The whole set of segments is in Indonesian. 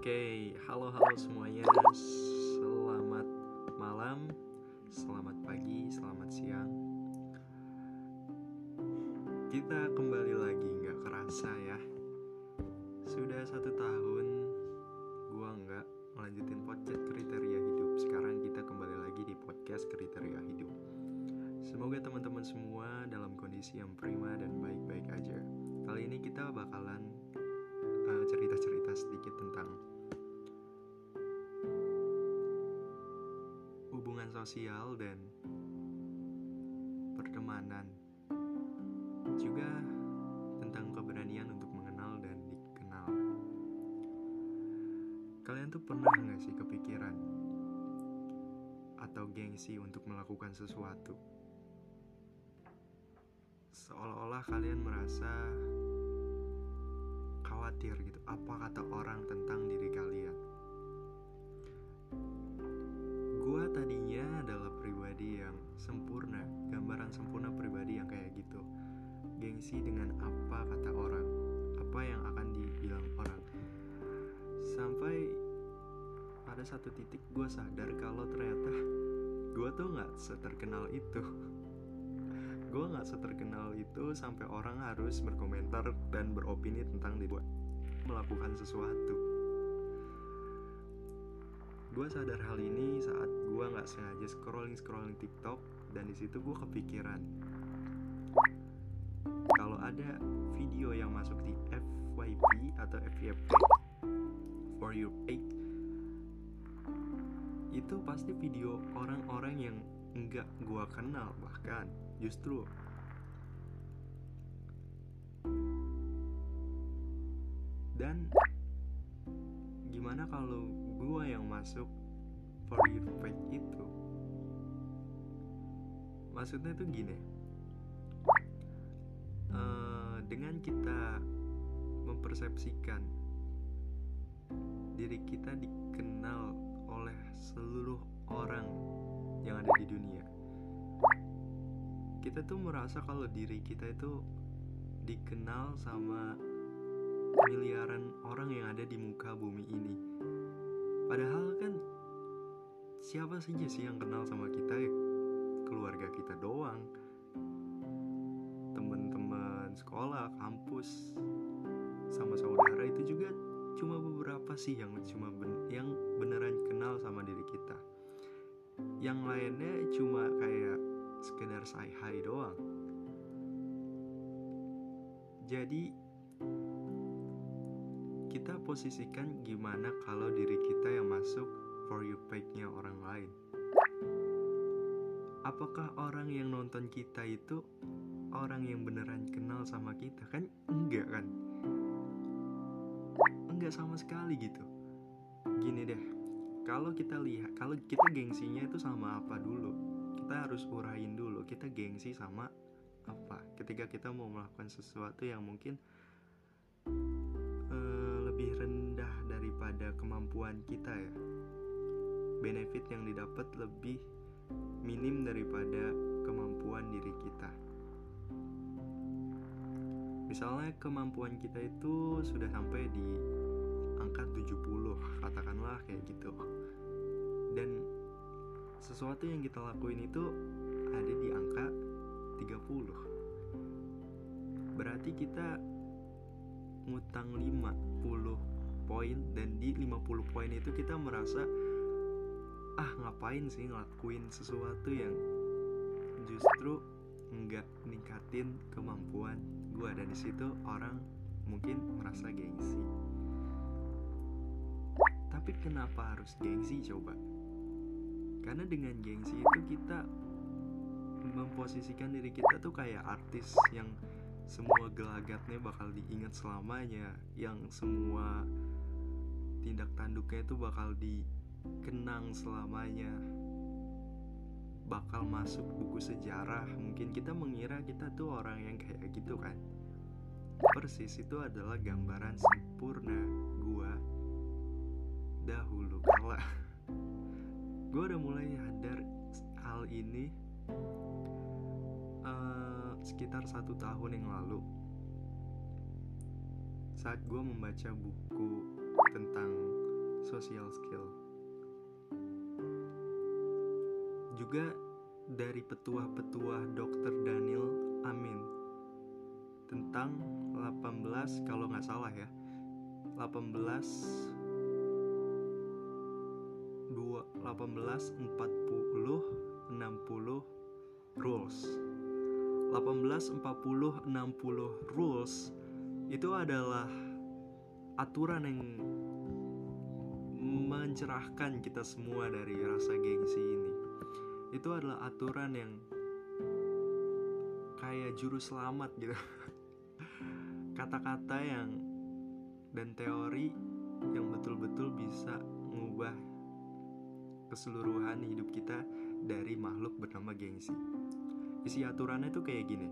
Oke, halo halo semuanya. Selamat malam, selamat pagi, selamat siang. Kita kembali lagi, nggak kerasa ya. Sudah satu tahun gua nggak melanjutin podcast kriteria hidup. Sekarang kita kembali lagi di podcast kriteria hidup. Semoga teman-teman semua dalam kondisi yang prima dan baik-baik aja. Kali ini kita bakalan sosial dan pertemanan. Juga tentang keberanian untuk mengenal dan dikenal. Kalian tuh pernah nggak sih kepikiran atau gengsi untuk melakukan sesuatu? Seolah-olah kalian merasa satu titik gue sadar kalau ternyata gue tuh nggak seterkenal itu. Gue nggak seterkenal itu sampai orang harus berkomentar dan beropini tentang dibuat melakukan sesuatu. Gue sadar hal ini saat gue nggak sengaja scrolling scrolling TikTok dan di situ gue kepikiran. Kalau ada video yang masuk di FYP atau FYP for your page itu pasti video orang-orang yang enggak gue kenal bahkan justru. Dan gimana kalau gue yang masuk for your page itu? Maksudnya tuh gini. Uh, dengan kita mempersepsikan diri kita dikenal seluruh orang yang ada di dunia kita tuh merasa kalau diri kita itu dikenal sama miliaran orang yang ada di muka bumi ini. Padahal kan siapa saja sih yang kenal sama kita ya? Keluarga kita doang. Teman-teman sekolah, kampus, sama saudara itu juga cuma beberapa sih yang cuma ben yang beneran kenal sama diri kita. Yang lainnya cuma kayak sekedar say hi doang. Jadi kita posisikan gimana kalau diri kita yang masuk for you page-nya orang lain. Apakah orang yang nonton kita itu orang yang beneran kenal sama kita? Kan enggak kan? Enggak sama sekali gitu. Gini deh, kalau kita lihat, kalau kita gengsinya itu sama apa dulu? Kita harus urain dulu, kita gengsi sama apa? Ketika kita mau melakukan sesuatu yang mungkin lebih rendah daripada kemampuan kita ya benefit yang didapat lebih minim daripada kemampuan diri kita misalnya kemampuan kita itu sudah sampai di angka 70 katakanlah kayak gitu. Dan sesuatu yang kita lakuin itu ada di angka 30 berarti kita ngutang 50 poin dan di 50 poin itu kita merasa ah ngapain sih ngelakuin sesuatu yang justru nggak ningkatin kemampuan gue dan di situ orang mungkin merasa gengsi tapi kenapa harus gengsi coba? Karena dengan gengsi itu kita memposisikan diri kita tuh kayak artis yang semua gelagatnya bakal diingat selamanya yang semua tindak tanduknya itu bakal dikenang selamanya. Bakal masuk buku sejarah. Mungkin kita mengira kita tuh orang yang kayak gitu kan? Persis itu adalah gambaran sempurna dahulu kala gue udah mulai sadar hal ini uh, sekitar satu tahun yang lalu saat gue membaca buku tentang social skill juga dari petuah-petuah Dr. Daniel Amin tentang 18 kalau nggak salah ya 18 2 18 40 60 rules. 18 40 60 rules itu adalah aturan yang mencerahkan kita semua dari rasa gengsi ini. Itu adalah aturan yang kayak juru selamat gitu. Kata-kata yang dan teori yang betul-betul bisa mengubah keseluruhan hidup kita dari makhluk bernama gengsi. Isi aturannya tuh kayak gini.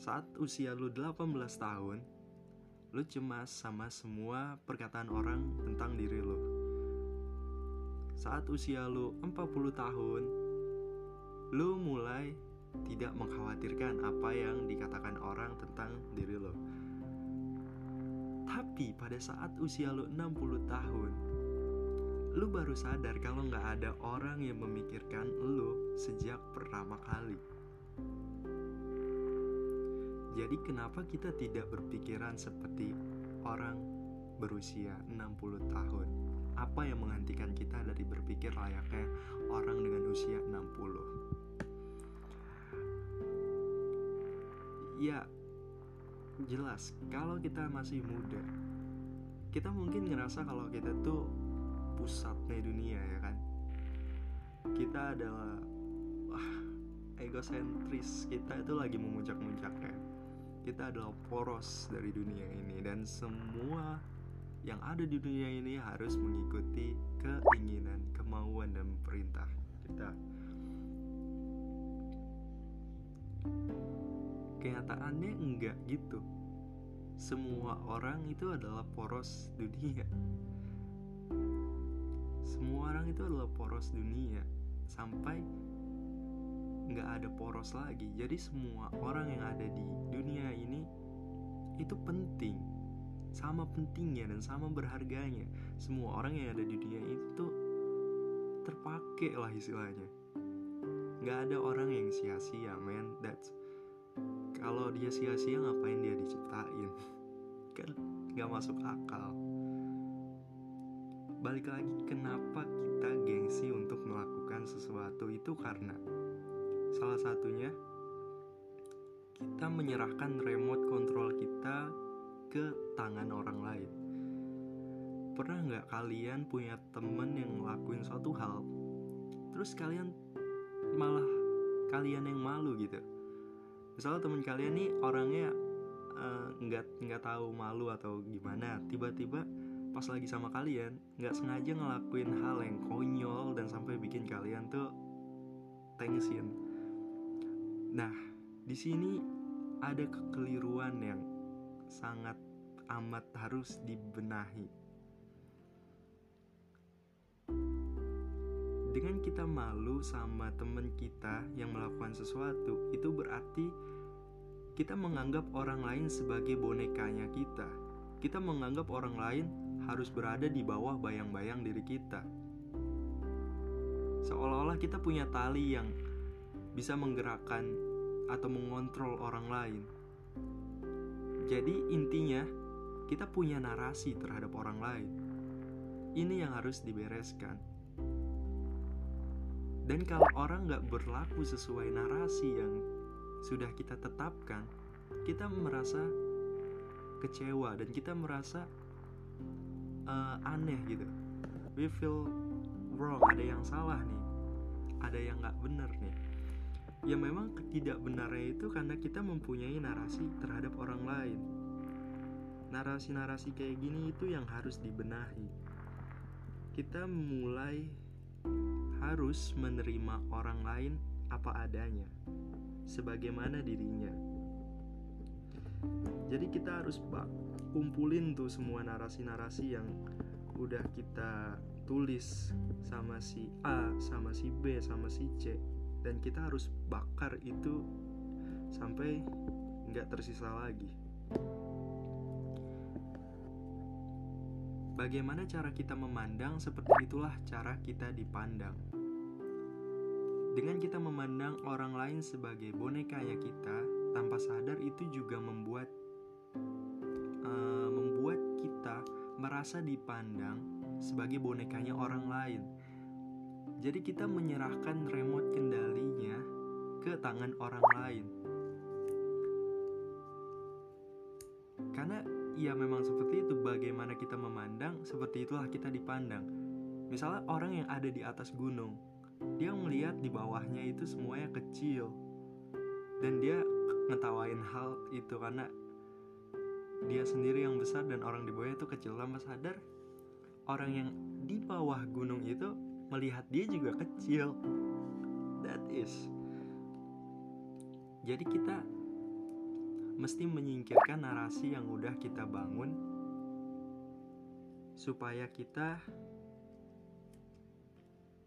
Saat usia lu 18 tahun, lu cemas sama semua perkataan orang tentang diri lu. Saat usia lu 40 tahun, lu mulai tidak mengkhawatirkan apa yang dikatakan orang tentang diri lo. Tapi pada saat usia lo 60 tahun, lu baru sadar kalau nggak ada orang yang memikirkan lu sejak pertama kali. Jadi kenapa kita tidak berpikiran seperti orang berusia 60 tahun? Apa yang menghentikan kita dari berpikir layaknya orang dengan usia 60? Ya, jelas kalau kita masih muda, kita mungkin ngerasa kalau kita tuh pusatnya dunia ya kan kita adalah wah, egosentris kita itu lagi memuncak-muncaknya kita adalah poros dari dunia ini dan semua yang ada di dunia ini harus mengikuti keinginan, kemauan dan perintah kita. Kenyataannya enggak gitu. Semua orang itu adalah poros dunia semua orang itu adalah poros dunia. Sampai nggak ada poros lagi. Jadi semua orang yang ada di dunia ini itu penting. Sama pentingnya dan sama berharganya. Semua orang yang ada di dunia itu terpakai lah istilahnya. Nggak ada orang yang sia-sia man that's kalau dia sia-sia ngapain dia diciptain? Kan nggak masuk akal balik lagi kenapa kita gengsi untuk melakukan sesuatu itu? Karena salah satunya kita menyerahkan remote control kita ke tangan orang lain. Pernah nggak kalian punya temen yang ngelakuin suatu hal terus kalian malah kalian yang malu gitu? Misalnya temen kalian nih orangnya eh, nggak uh, nggak tahu malu atau gimana tiba-tiba pas lagi sama kalian nggak sengaja ngelakuin hal yang konyol dan sampai bikin kalian tuh tensin. Nah, di sini ada kekeliruan yang sangat amat harus dibenahi. Dengan kita malu sama temen kita yang melakukan sesuatu, itu berarti kita menganggap orang lain sebagai bonekanya kita. Kita menganggap orang lain harus berada di bawah bayang-bayang diri kita. Seolah-olah kita punya tali yang bisa menggerakkan atau mengontrol orang lain. Jadi intinya kita punya narasi terhadap orang lain. Ini yang harus dibereskan. Dan kalau orang nggak berlaku sesuai narasi yang sudah kita tetapkan, kita merasa kecewa dan kita merasa uh, aneh gitu. We feel wrong ada yang salah nih. Ada yang nggak benar nih. Ya memang ketidakbenarnya itu karena kita mempunyai narasi terhadap orang lain. Narasi-narasi kayak gini itu yang harus dibenahi. Kita mulai harus menerima orang lain apa adanya sebagaimana dirinya jadi kita harus kumpulin tuh semua narasi-narasi yang udah kita tulis sama si A, sama si B, sama si C dan kita harus bakar itu sampai nggak tersisa lagi. Bagaimana cara kita memandang, seperti itulah cara kita dipandang. Dengan kita memandang orang lain sebagai bonekanya kita, tanpa sadar itu juga membuat uh, membuat kita merasa dipandang sebagai bonekanya orang lain. Jadi kita menyerahkan remote kendalinya ke tangan orang lain. Karena ya memang seperti itu bagaimana kita memandang, seperti itulah kita dipandang. Misalnya orang yang ada di atas gunung, dia melihat di bawahnya itu semuanya kecil. Dan dia ngetawain hal itu karena dia sendiri yang besar dan orang di bawahnya itu kecil. Lama sadar orang yang di bawah gunung itu melihat dia juga kecil. That is. Jadi kita mesti menyingkirkan narasi yang udah kita bangun supaya kita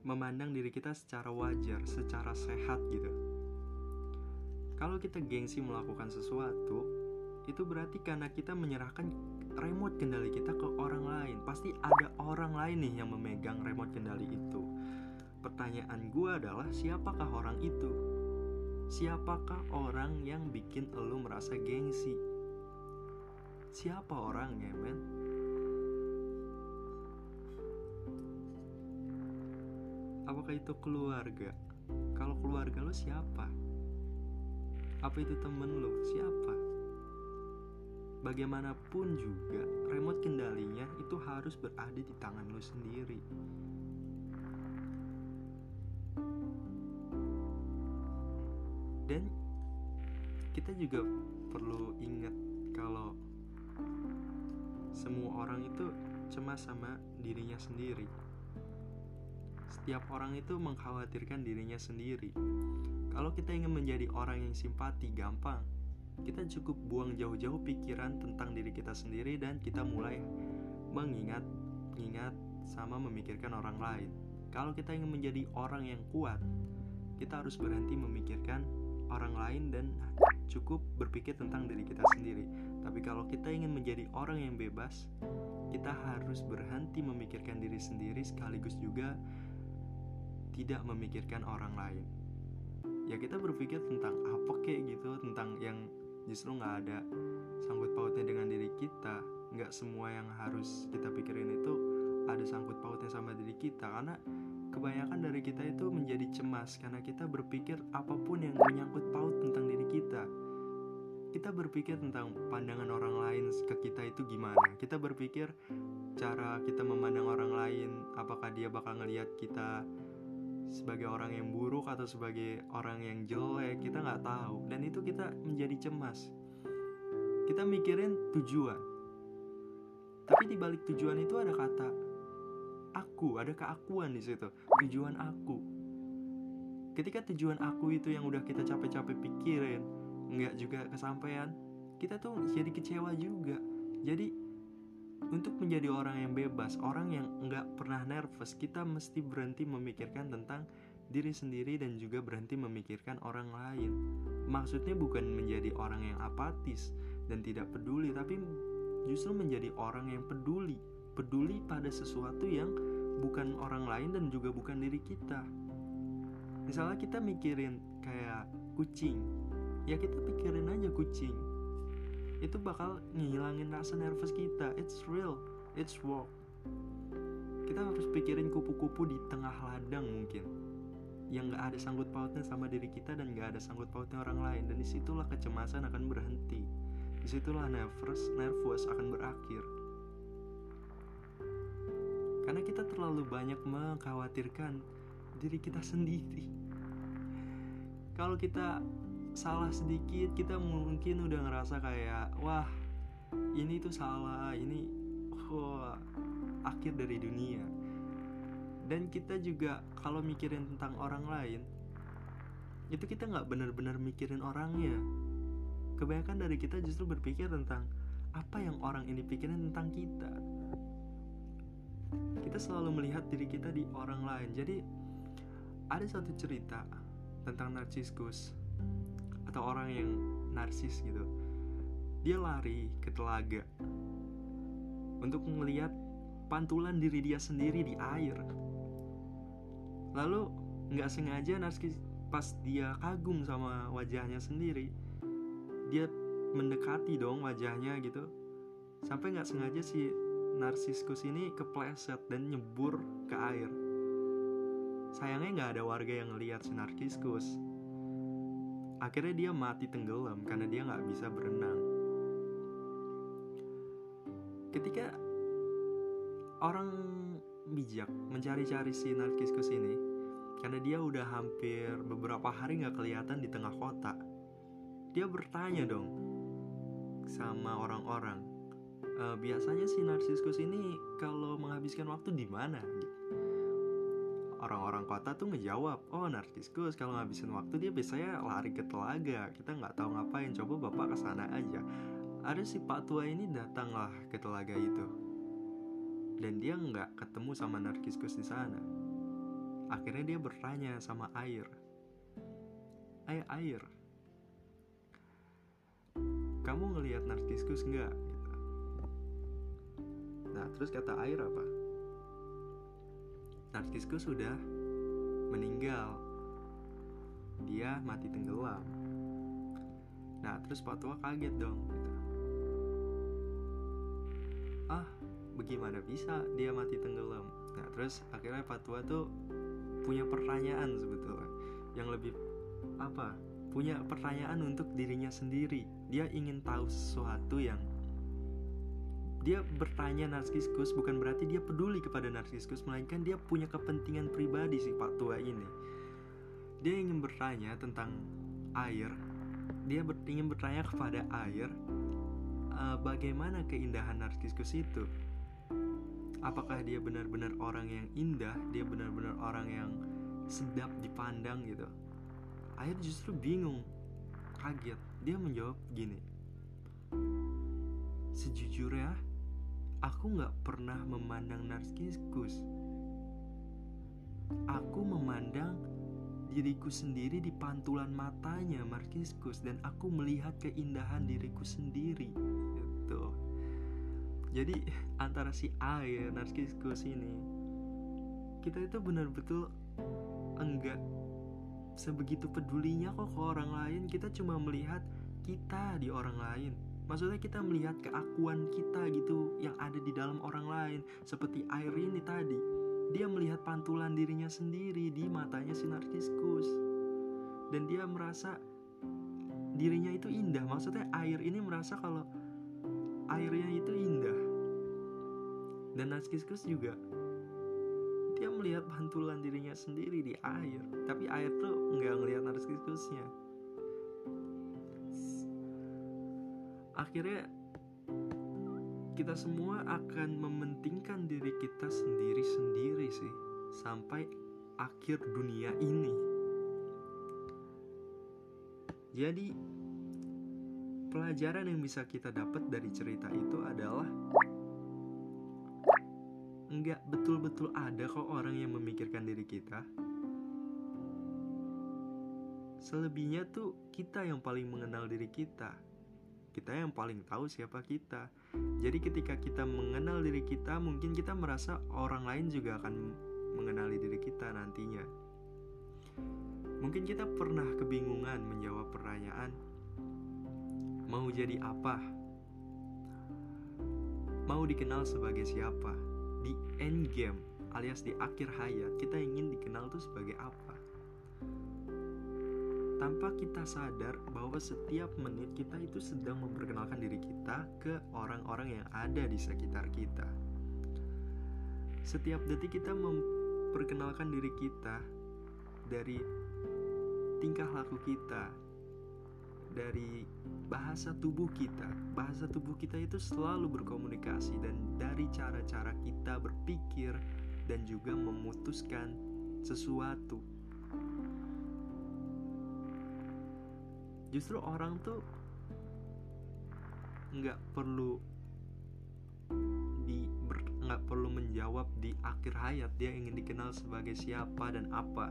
memandang diri kita secara wajar, secara sehat gitu. Kalau kita gengsi melakukan sesuatu, itu berarti karena kita menyerahkan remote kendali kita ke orang lain. Pasti ada orang lain nih yang memegang remote kendali itu. Pertanyaan gue adalah siapakah orang itu? Siapakah orang yang bikin lo merasa gengsi? Siapa orangnya, men? Apakah itu keluarga? Kalau keluarga lo siapa? Apa itu temen lo? Siapa? Bagaimanapun juga, remote kendalinya itu harus berada di tangan lo sendiri. Dan kita juga perlu ingat kalau semua orang itu cemas sama dirinya sendiri. Setiap orang itu mengkhawatirkan dirinya sendiri. Kalau kita ingin menjadi orang yang simpati, gampang. Kita cukup buang jauh-jauh pikiran tentang diri kita sendiri dan kita mulai mengingat, ingat sama memikirkan orang lain. Kalau kita ingin menjadi orang yang kuat, kita harus berhenti memikirkan orang lain dan cukup berpikir tentang diri kita sendiri. Tapi kalau kita ingin menjadi orang yang bebas, kita harus berhenti memikirkan diri sendiri sekaligus juga tidak memikirkan orang lain. Ya kita berpikir tentang apa kayak gitu tentang yang justru nggak ada sangkut pautnya dengan diri kita. Nggak semua yang harus kita pikirin itu ada sangkut pautnya sama diri kita karena kebanyakan dari kita itu menjadi cemas karena kita berpikir apa pun yang menyangkut paut tentang diri kita. Kita berpikir tentang pandangan orang lain ke kita itu gimana. Kita berpikir cara kita memandang orang lain apakah dia bakal ngelihat kita sebagai orang yang buruk atau sebagai orang yang jelek kita nggak tahu. Dan itu kita menjadi cemas. Kita mikirin tujuan. Tapi di balik tujuan itu ada kata aku ada keakuan di situ. Tujuan aku. Ketika tujuan aku itu yang udah kita capek-capek pikirin nggak juga kesampaian kita tuh jadi kecewa juga. Jadi untuk menjadi orang yang bebas, orang yang nggak pernah nervous, kita mesti berhenti memikirkan tentang diri sendiri dan juga berhenti memikirkan orang lain. Maksudnya bukan menjadi orang yang apatis dan tidak peduli, tapi justru menjadi orang yang peduli, peduli pada sesuatu yang bukan orang lain dan juga bukan diri kita. Misalnya kita mikirin kayak kucing, ya kita pikirin aja kucing itu bakal ngilangin rasa nervous kita. It's real. It's work kita harus pikirin kupu-kupu di tengah ladang mungkin. Yang gak ada sanggut pautnya sama diri kita dan gak ada sanggut pautnya orang lain. Dan di situlah kecemasan akan berhenti. Di situlah nervous nervous akan berakhir. Karena kita terlalu banyak mengkhawatirkan diri kita sendiri. Kalau kita salah sedikit kita mungkin udah ngerasa kayak wah ini tuh salah ini wah akhir dari dunia. Dan kita juga kalau mikirin tentang orang lain itu kita nggak benar-benar mikirin orangnya. Kebanyakan dari kita justru berpikir tentang apa yang orang ini pikirin tentang kita. Kita selalu melihat diri kita di orang lain. Jadi ada satu cerita tentang Narcissus atau orang yang narsis gitu dia lari ke telaga untuk melihat pantulan diri dia sendiri di air. Lalu nggak sengaja narkis pas dia kagum sama wajahnya sendiri, dia mendekati dong wajahnya gitu. Sampai nggak sengaja si narsiskus ini kepleset dan nyebur ke air. Sayangnya nggak ada warga yang ngeliat si narsiskus. Akhirnya dia mati tenggelam karena dia nggak bisa berenang. Ketika orang bijak mencari-cari si Narkiskus ini karena dia udah hampir beberapa hari nggak kelihatan di tengah kota. Dia bertanya dong sama orang-orang, e, biasanya si Narsiskus ini kalau menghabiskan waktu di mana? Orang-orang kota tuh ngejawab, oh Narsiskus kalau ngabisin waktu dia biasanya lari ke telaga. Kita nggak tahu ngapain, coba bapak ke sana aja. Ada si Pak Tua ini datanglah ke telaga itu dan dia nggak ketemu sama Narkiskus di sana. Akhirnya dia bertanya sama air, air air, kamu ngelihat Narkiskus nggak? Nah terus kata air apa? Narkiskus sudah meninggal, dia mati tenggelam. Nah terus Patua kaget dong. Gitu. Ah bagaimana bisa dia mati tenggelam nah terus akhirnya Patua tuh punya pertanyaan sebetulnya yang lebih apa punya pertanyaan untuk dirinya sendiri dia ingin tahu sesuatu yang dia bertanya Narsiskus bukan berarti dia peduli kepada Narsiskus melainkan dia punya kepentingan pribadi si Pak Tua ini. Dia ingin bertanya tentang air. Dia ingin bertanya kepada air uh, bagaimana keindahan Narsiskus itu? Apakah dia benar-benar orang yang indah? Dia benar-benar orang yang sedap dipandang gitu? Air justru bingung kaget. Dia menjawab gini sejujurnya aku nggak pernah memandang narkiskus aku memandang diriku sendiri di pantulan matanya Markiskus dan aku melihat keindahan diriku sendiri gitu. Jadi antara si air narkiskus ini kita itu benar betul enggak sebegitu pedulinya kok ke orang lain. Kita cuma melihat kita di orang lain maksudnya kita melihat keakuan kita gitu yang ada di dalam orang lain. Seperti air ini tadi. Dia melihat pantulan dirinya sendiri di matanya si narkiskus dan dia merasa dirinya itu indah. Maksudnya air ini merasa kalau airnya itu indah. Dan Naskiskus juga dia melihat pantulan dirinya sendiri di air. Tapi air tuh nggak ngelihat Naskiskusnya akhirnya kita semua akan mementingkan diri kita sendiri-sendiri sih sampai akhir dunia ini jadi pelajaran yang bisa kita dapat dari cerita itu adalah enggak betul-betul ada kok orang yang memikirkan diri kita. Selebihnya tuh kita yang paling mengenal diri kita. Kita yang paling tahu siapa kita. Jadi ketika kita mengenal diri kita, mungkin kita merasa orang lain juga akan mengenali diri kita nantinya. Mungkin kita pernah kebingungan menjawab pertanyaan, mau jadi apa? Mau dikenal sebagai siapa? Di end game alias di akhir hayat, kita ingin dikenal tuh sebagai apa? Tanpa kita sadar bahwa setiap menit kita itu sedang memperkenalkan diri kita ke orang-orang yang ada di sekitar kita. Setiap detik kita memperkenalkan diri kita dari tingkah laku kita, dari bahasa tubuh kita. Bahasa tubuh kita itu selalu berkomunikasi dan dari cara-cara kita berpikir dan juga memutuskan sesuatu. Justru orang tuh nggak perlu di nggak perlu menjawab di akhir hayat dia ingin dikenal sebagai siapa dan apa.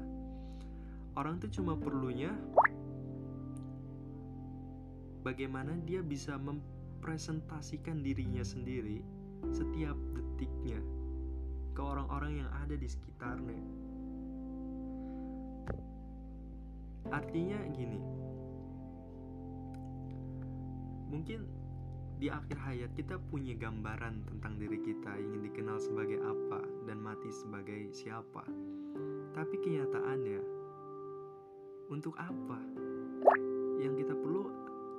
Orang tuh cuma perlunya bagaimana dia bisa mempresentasikan dirinya sendiri setiap detiknya ke orang-orang yang ada di sekitarnya artinya gini mungkin di akhir hayat kita punya gambaran tentang diri kita ingin dikenal sebagai apa dan mati sebagai siapa. Tapi kenyataannya untuk apa yang kita perlu?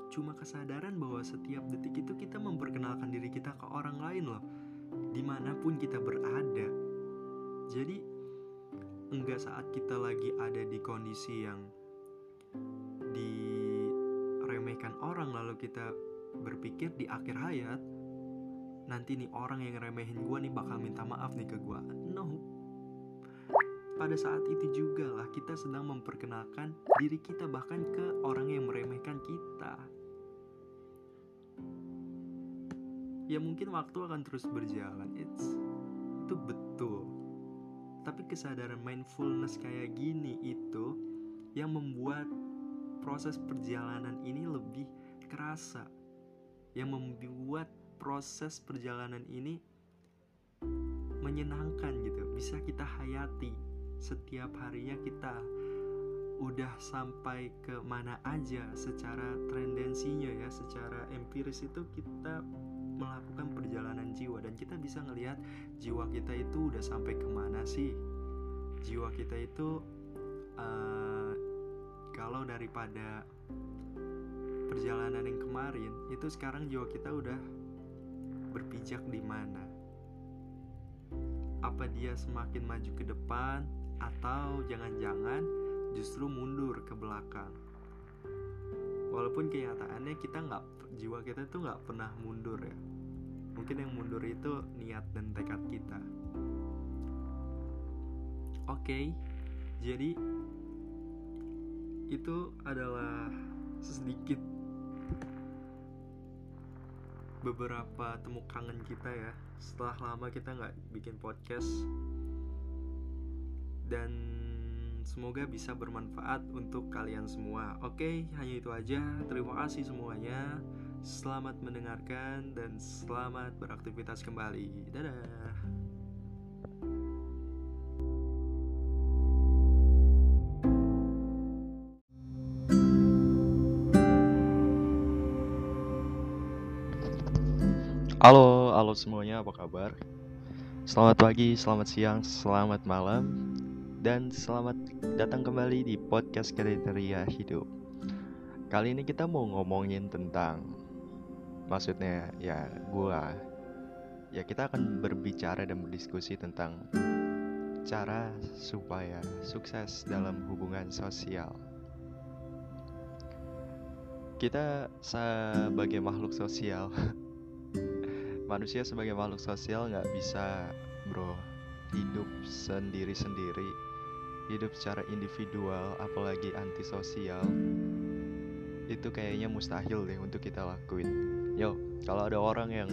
Cuma kesadaran bahwa setiap detik itu kita memperkenalkan diri kita ke orang lain loh. Di mana pun kita berada. Jadi enggak saat kita lagi ada di kondisi yang diremehkan orang lalu kita berpikir di akhir hayat nanti nih orang yang remehin gue nih bakal minta maaf nih ke gue no. Pada saat itu juga lah kita sedang memperkenalkan diri kita bahkan ke orang yang meremehkan kita. Ya mungkin waktu akan terus berjalan. It's itu betul. Tapi kesadaran mindfulness kayak gini itu yang membuat proses perjalanan ini lebih kerasa. Yang membuat proses perjalanan ini menyenangkan gitu. Bisa kita hayati setiap harinya kita udah sampai ke mana aja secara tendensinya ya secara empiris itu kita melakukan perjalanan jiwa. Dan kita bisa ngelihat jiwa kita itu udah sampai ke mana sih? Jiwa kita itu uh, kalau daripada perjalanan yang kemarin itu sekarang jiwa kita udah berpijak di mana? Apa dia semakin maju ke depan atau jangan-jangan justru mundur ke belakang? Walaupun kenyataannya kita nggak jiwa kita tuh nggak pernah mundur ya. Mungkin yang mundur itu niat dan tekad kita. Oke okay, jadi itu adalah sedikit beberapa temu kangen kita ya setelah lama kita nggak bikin podcast dan Semoga bisa bermanfaat untuk kalian semua. Oke, hanya itu aja. Terima kasih semuanya. Selamat mendengarkan dan selamat beraktivitas kembali. Dadah. Halo, halo semuanya, apa kabar? Selamat pagi, selamat siang, selamat malam dan selamat datang kembali di podcast kriteria hidup. Kali ini kita mau ngomongin tentang maksudnya ya gua ya kita akan berbicara dan berdiskusi tentang cara supaya sukses dalam hubungan sosial. Kita sebagai makhluk sosial, manusia sebagai makhluk sosial nggak bisa bro. Hidup sendiri-sendiri hidup secara individual apalagi antisosial itu kayaknya mustahil deh untuk kita lakuin. Yo kalau ada orang yang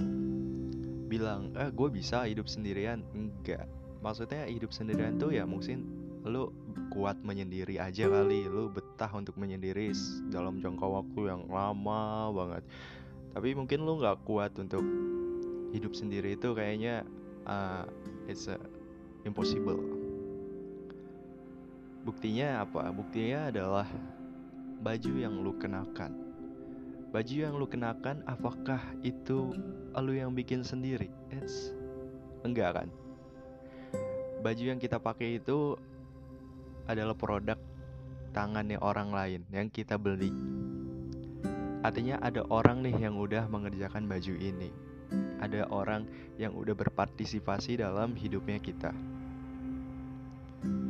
bilang eh gue bisa hidup sendirian. Enggak maksudnya hidup sendirian tuh ya mungkin lu kuat menyendiri aja kali lu betah untuk menyendiri dalam jangka waktu yang lama banget. Tapi mungkin lu nggak kuat untuk hidup sendiri itu kayaknya uh, it's a impossible Buktinya apa? Buktinya adalah baju yang lu kenakan. Baju yang lu kenakan apakah itu lu yang bikin sendiri? It's enggak kan? Baju yang kita pakai itu adalah produk tangannya orang lain yang kita beli. Artinya ada orang nih yang udah mengerjakan baju ini. Ada orang yang udah berpartisipasi dalam hidupnya kita.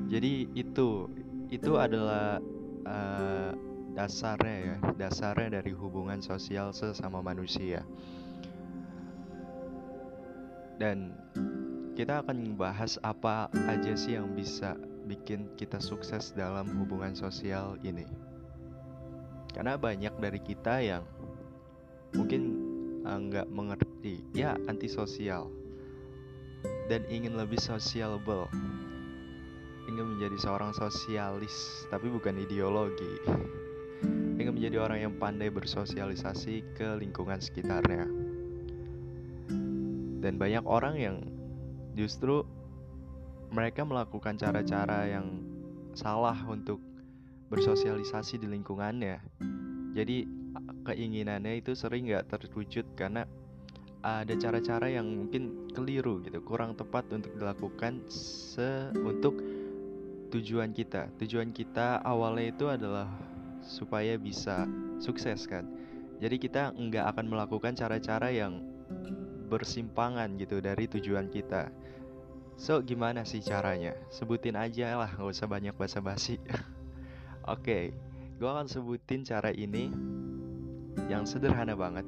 Jadi itu itu adalah uh, dasarnya ya dasarnya dari hubungan sosial sesama manusia. Dan kita akan membahas apa aja sih yang bisa bikin kita sukses dalam hubungan sosial ini. Karena banyak dari kita yang mungkin nggak uh, mengerti ya antisosial dan ingin lebih sociable ingin menjadi seorang sosialis, tapi bukan ideologi. Ingin menjadi orang yang pandai bersosialisasi ke lingkungan sekitarnya. Dan banyak orang yang justru mereka melakukan cara-cara yang salah untuk bersosialisasi di lingkungannya. Jadi keinginannya itu sering nggak terwujud karena ada cara-cara yang mungkin keliru gitu, kurang tepat untuk dilakukan se untuk tujuan kita. Tujuan kita awalnya itu adalah supaya bisa sukses kan. Jadi kita nggak akan melakukan cara-cara yang bersimpangan gitu dari tujuan kita. So gimana sih caranya? Sebutin aja lah, nggak usah banyak basa-basi. Oke, okay, gue akan sebutin cara ini yang sederhana banget.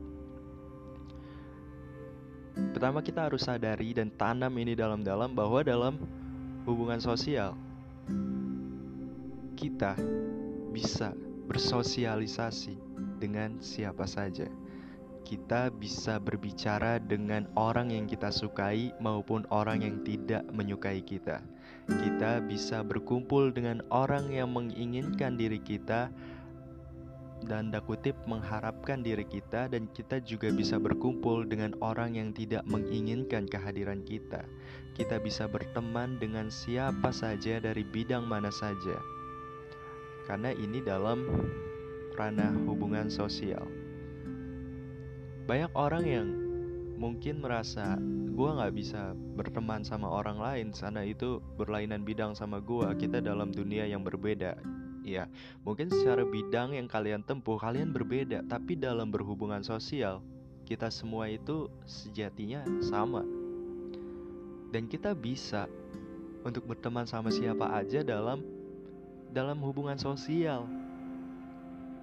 Pertama kita harus sadari dan tanam ini dalam-dalam bahwa dalam hubungan sosial kita bisa bersosialisasi dengan siapa saja kita bisa berbicara dengan orang yang kita sukai maupun orang yang tidak menyukai kita. Kita bisa berkumpul dengan orang yang menginginkan diri kita dan kutip mengharapkan diri kita dan kita juga bisa berkumpul dengan orang yang tidak menginginkan kehadiran kita. Kita bisa berteman dengan siapa saja dari bidang mana saja. Karena ini dalam ranah hubungan sosial banyak orang yang mungkin merasa gue nggak bisa berteman sama orang lain sana itu berlainan bidang sama gue kita dalam dunia yang berbeda ya mungkin secara bidang yang kalian tempuh kalian berbeda tapi dalam berhubungan sosial kita semua itu sejatinya sama dan kita bisa untuk berteman sama siapa aja dalam dalam hubungan sosial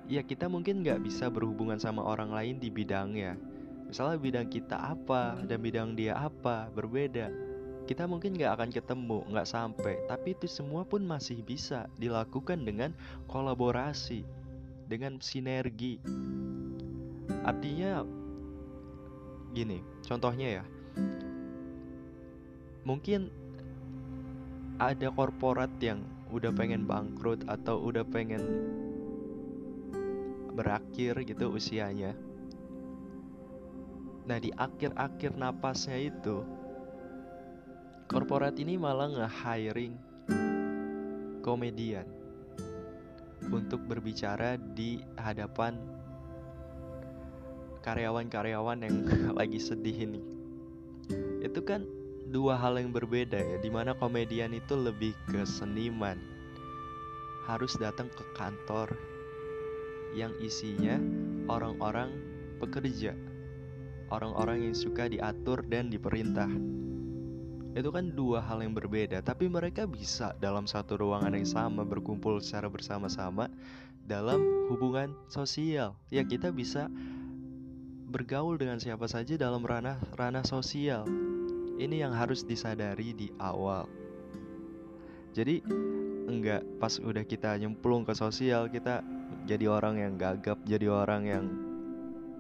ya kita mungkin nggak bisa berhubungan sama orang lain di bidangnya. Misalnya bidang kita apa dan bidang dia apa berbeda. Kita mungkin nggak akan ketemu, nggak sampai. Tapi itu semua pun masih bisa dilakukan dengan kolaborasi, dengan sinergi. Artinya gini, contohnya ya. Mungkin ada korporat yang udah pengen bangkrut atau udah pengen berakhir gitu usianya. Nah di akhir-akhir napasnya itu Korporat ini malah nge-hiring komedian Untuk berbicara di hadapan karyawan-karyawan yang lagi sedih ini Itu kan dua hal yang berbeda ya Di mana komedian itu lebih ke seniman Harus datang ke kantor yang isinya orang-orang pekerja, orang-orang yang suka diatur dan diperintah. Itu kan dua hal yang berbeda, tapi mereka bisa dalam satu ruangan yang sama berkumpul secara bersama-sama dalam hubungan sosial. Ya, kita bisa bergaul dengan siapa saja dalam ranah ranah sosial. Ini yang harus disadari di awal. Jadi enggak pas udah kita nyemplung ke sosial kita jadi orang yang gagap, jadi orang yang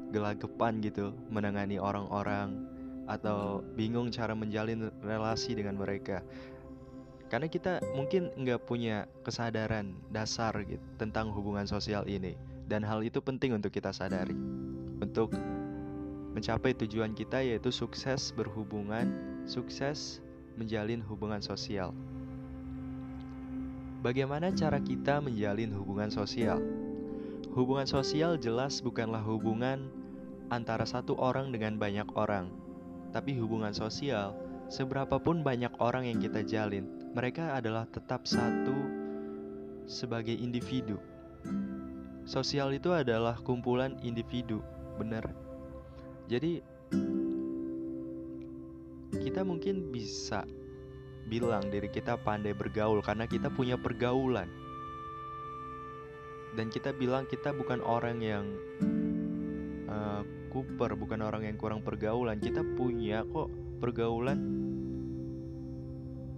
gelagapan gitu, menangani orang-orang atau bingung cara menjalin relasi dengan mereka. Karena kita mungkin nggak punya kesadaran dasar gitu tentang hubungan sosial ini dan hal itu penting untuk kita sadari untuk mencapai tujuan kita yaitu sukses berhubungan, sukses menjalin hubungan sosial. Bagaimana cara kita menjalin hubungan sosial? Hubungan sosial jelas bukanlah hubungan antara satu orang dengan banyak orang, tapi hubungan sosial, seberapapun banyak orang yang kita jalin, mereka adalah tetap satu sebagai individu. Sosial itu adalah kumpulan individu, benar. Jadi, kita mungkin bisa bilang diri kita pandai bergaul karena kita punya pergaulan dan kita bilang kita bukan orang yang uh, kuper, bukan orang yang kurang pergaulan. Kita punya kok pergaulan.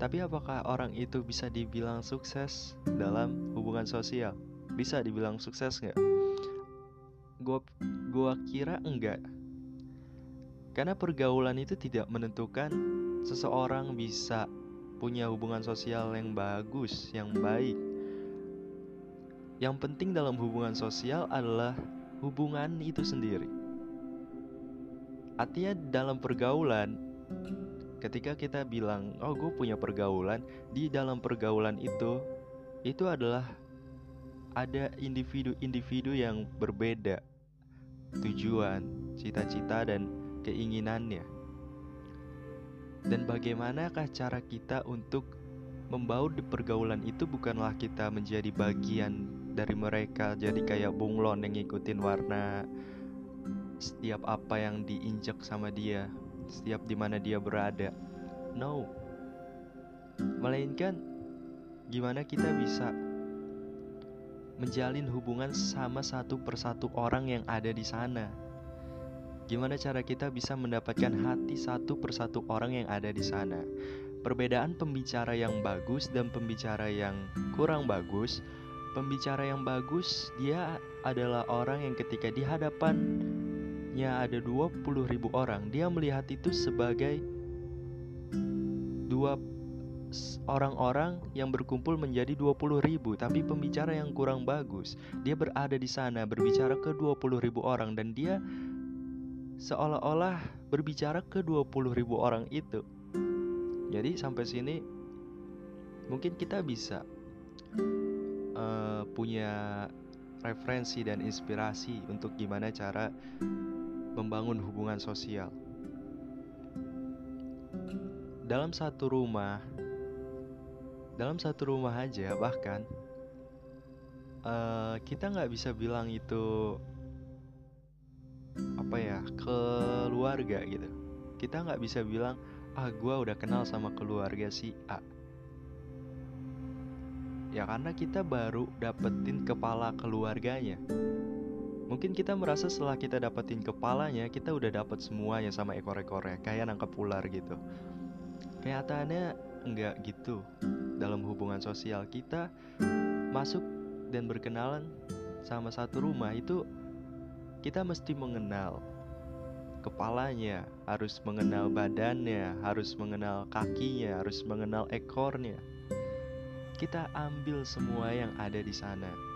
Tapi apakah orang itu bisa dibilang sukses dalam hubungan sosial? Bisa dibilang sukses nggak? Gua, gua kira enggak. Karena pergaulan itu tidak menentukan seseorang bisa punya hubungan sosial yang bagus, yang baik yang penting dalam hubungan sosial adalah hubungan itu sendiri. Artinya dalam pergaulan ketika kita bilang oh gue punya pergaulan di dalam pergaulan itu itu adalah ada individu-individu yang berbeda tujuan, cita-cita dan keinginannya. Dan bagaimanakah cara kita untuk membaur di pergaulan itu bukanlah kita menjadi bagian dari mereka jadi kayak bunglon yang ngikutin warna setiap apa yang diinjak sama dia setiap di mana dia berada no melainkan gimana kita bisa menjalin hubungan sama satu persatu orang yang ada di sana. Gimana cara kita bisa mendapatkan hati satu persatu orang yang ada di sana? Perbedaan pembicara yang bagus dan pembicara yang kurang bagus. Pembicara yang bagus, dia adalah orang yang ketika di hadapannya ada 20 ribu orang, dia melihat itu sebagai dua orang-orang yang berkumpul menjadi 20 ribu Tapi pembicara yang kurang bagus. Dia berada di sana berbicara ke 20 ribu orang Dan dia seolah-olah berbicara ke 20 ribu orang itu. Jadi sampai sini mungkin kita bisa uh, punya referensi dan inspirasi untuk gimana cara membangun hubungan sosial. Dalam satu rumah, dalam satu rumah aja bahkan uh, kita nggak bisa bilang itu apa ya keluarga gitu. Kita nggak bisa bilang ah gue udah kenal sama keluarga si A. Ya karena kita baru dapetin kepala keluarganya mungkin kita merasa setelah kita dapetin kepalanya kita udah dapet semuanya sama ekor-ekornya kayak nangkep ular gitu kenyataannya enggak gitu dalam hubungan sosial kita masuk dan berkenalan sama satu rumah itu kita mesti mengenal kepalanya, harus mengenal badannya, harus mengenal kakinya, harus mengenal ekornya. Kita ambil semua yang ada di sana.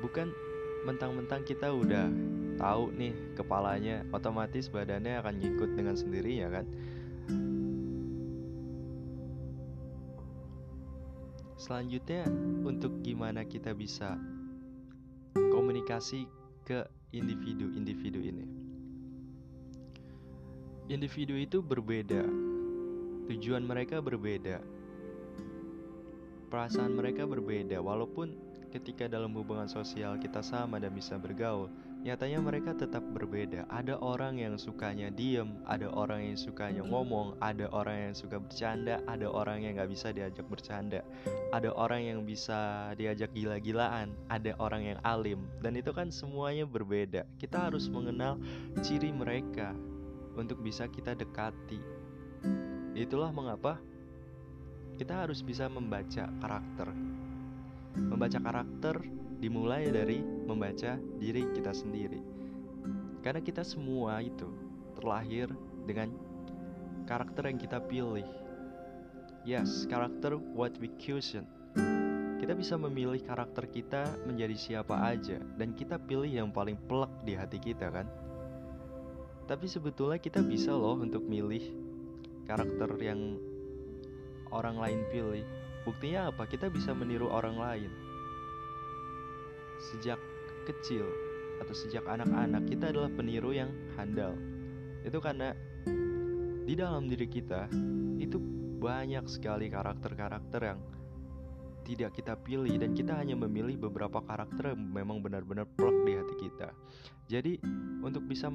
Bukan mentang-mentang kita udah tahu nih kepalanya, otomatis badannya akan ngikut dengan sendirinya kan. Selanjutnya, untuk gimana kita bisa komunikasi ke individu-individu ini. Individu itu berbeda, tujuan mereka berbeda, perasaan mereka berbeda, walaupun ketika dalam hubungan sosial kita sama dan bisa bergaul, Nyatanya mereka tetap berbeda. Ada orang yang sukanya diem, ada orang yang sukanya ngomong, ada orang yang suka bercanda, ada orang yang gak bisa diajak bercanda, ada orang yang bisa diajak gila-gilaan, ada orang yang alim, dan itu kan semuanya berbeda. Kita harus mengenal ciri mereka untuk bisa kita dekati. Itulah mengapa kita harus bisa membaca karakter. Membaca karakter dimulai dari membaca diri kita sendiri. Karena kita semua itu terlahir dengan karakter yang kita pilih. Yes, karakter what we choose. Kita bisa memilih karakter kita menjadi siapa aja dan kita pilih yang paling pelak di hati kita kan. Tapi sebetulnya kita bisa loh untuk milih karakter yang orang lain pilih. Buktinya apa? Kita bisa meniru orang lain sejak kecil atau sejak anak-anak kita adalah peniru yang handal. Itu karena di dalam diri kita itu banyak sekali karakter-karakter yang tidak kita pilih dan kita hanya memilih beberapa karakter yang memang benar-benar plek di hati kita. Jadi untuk bisa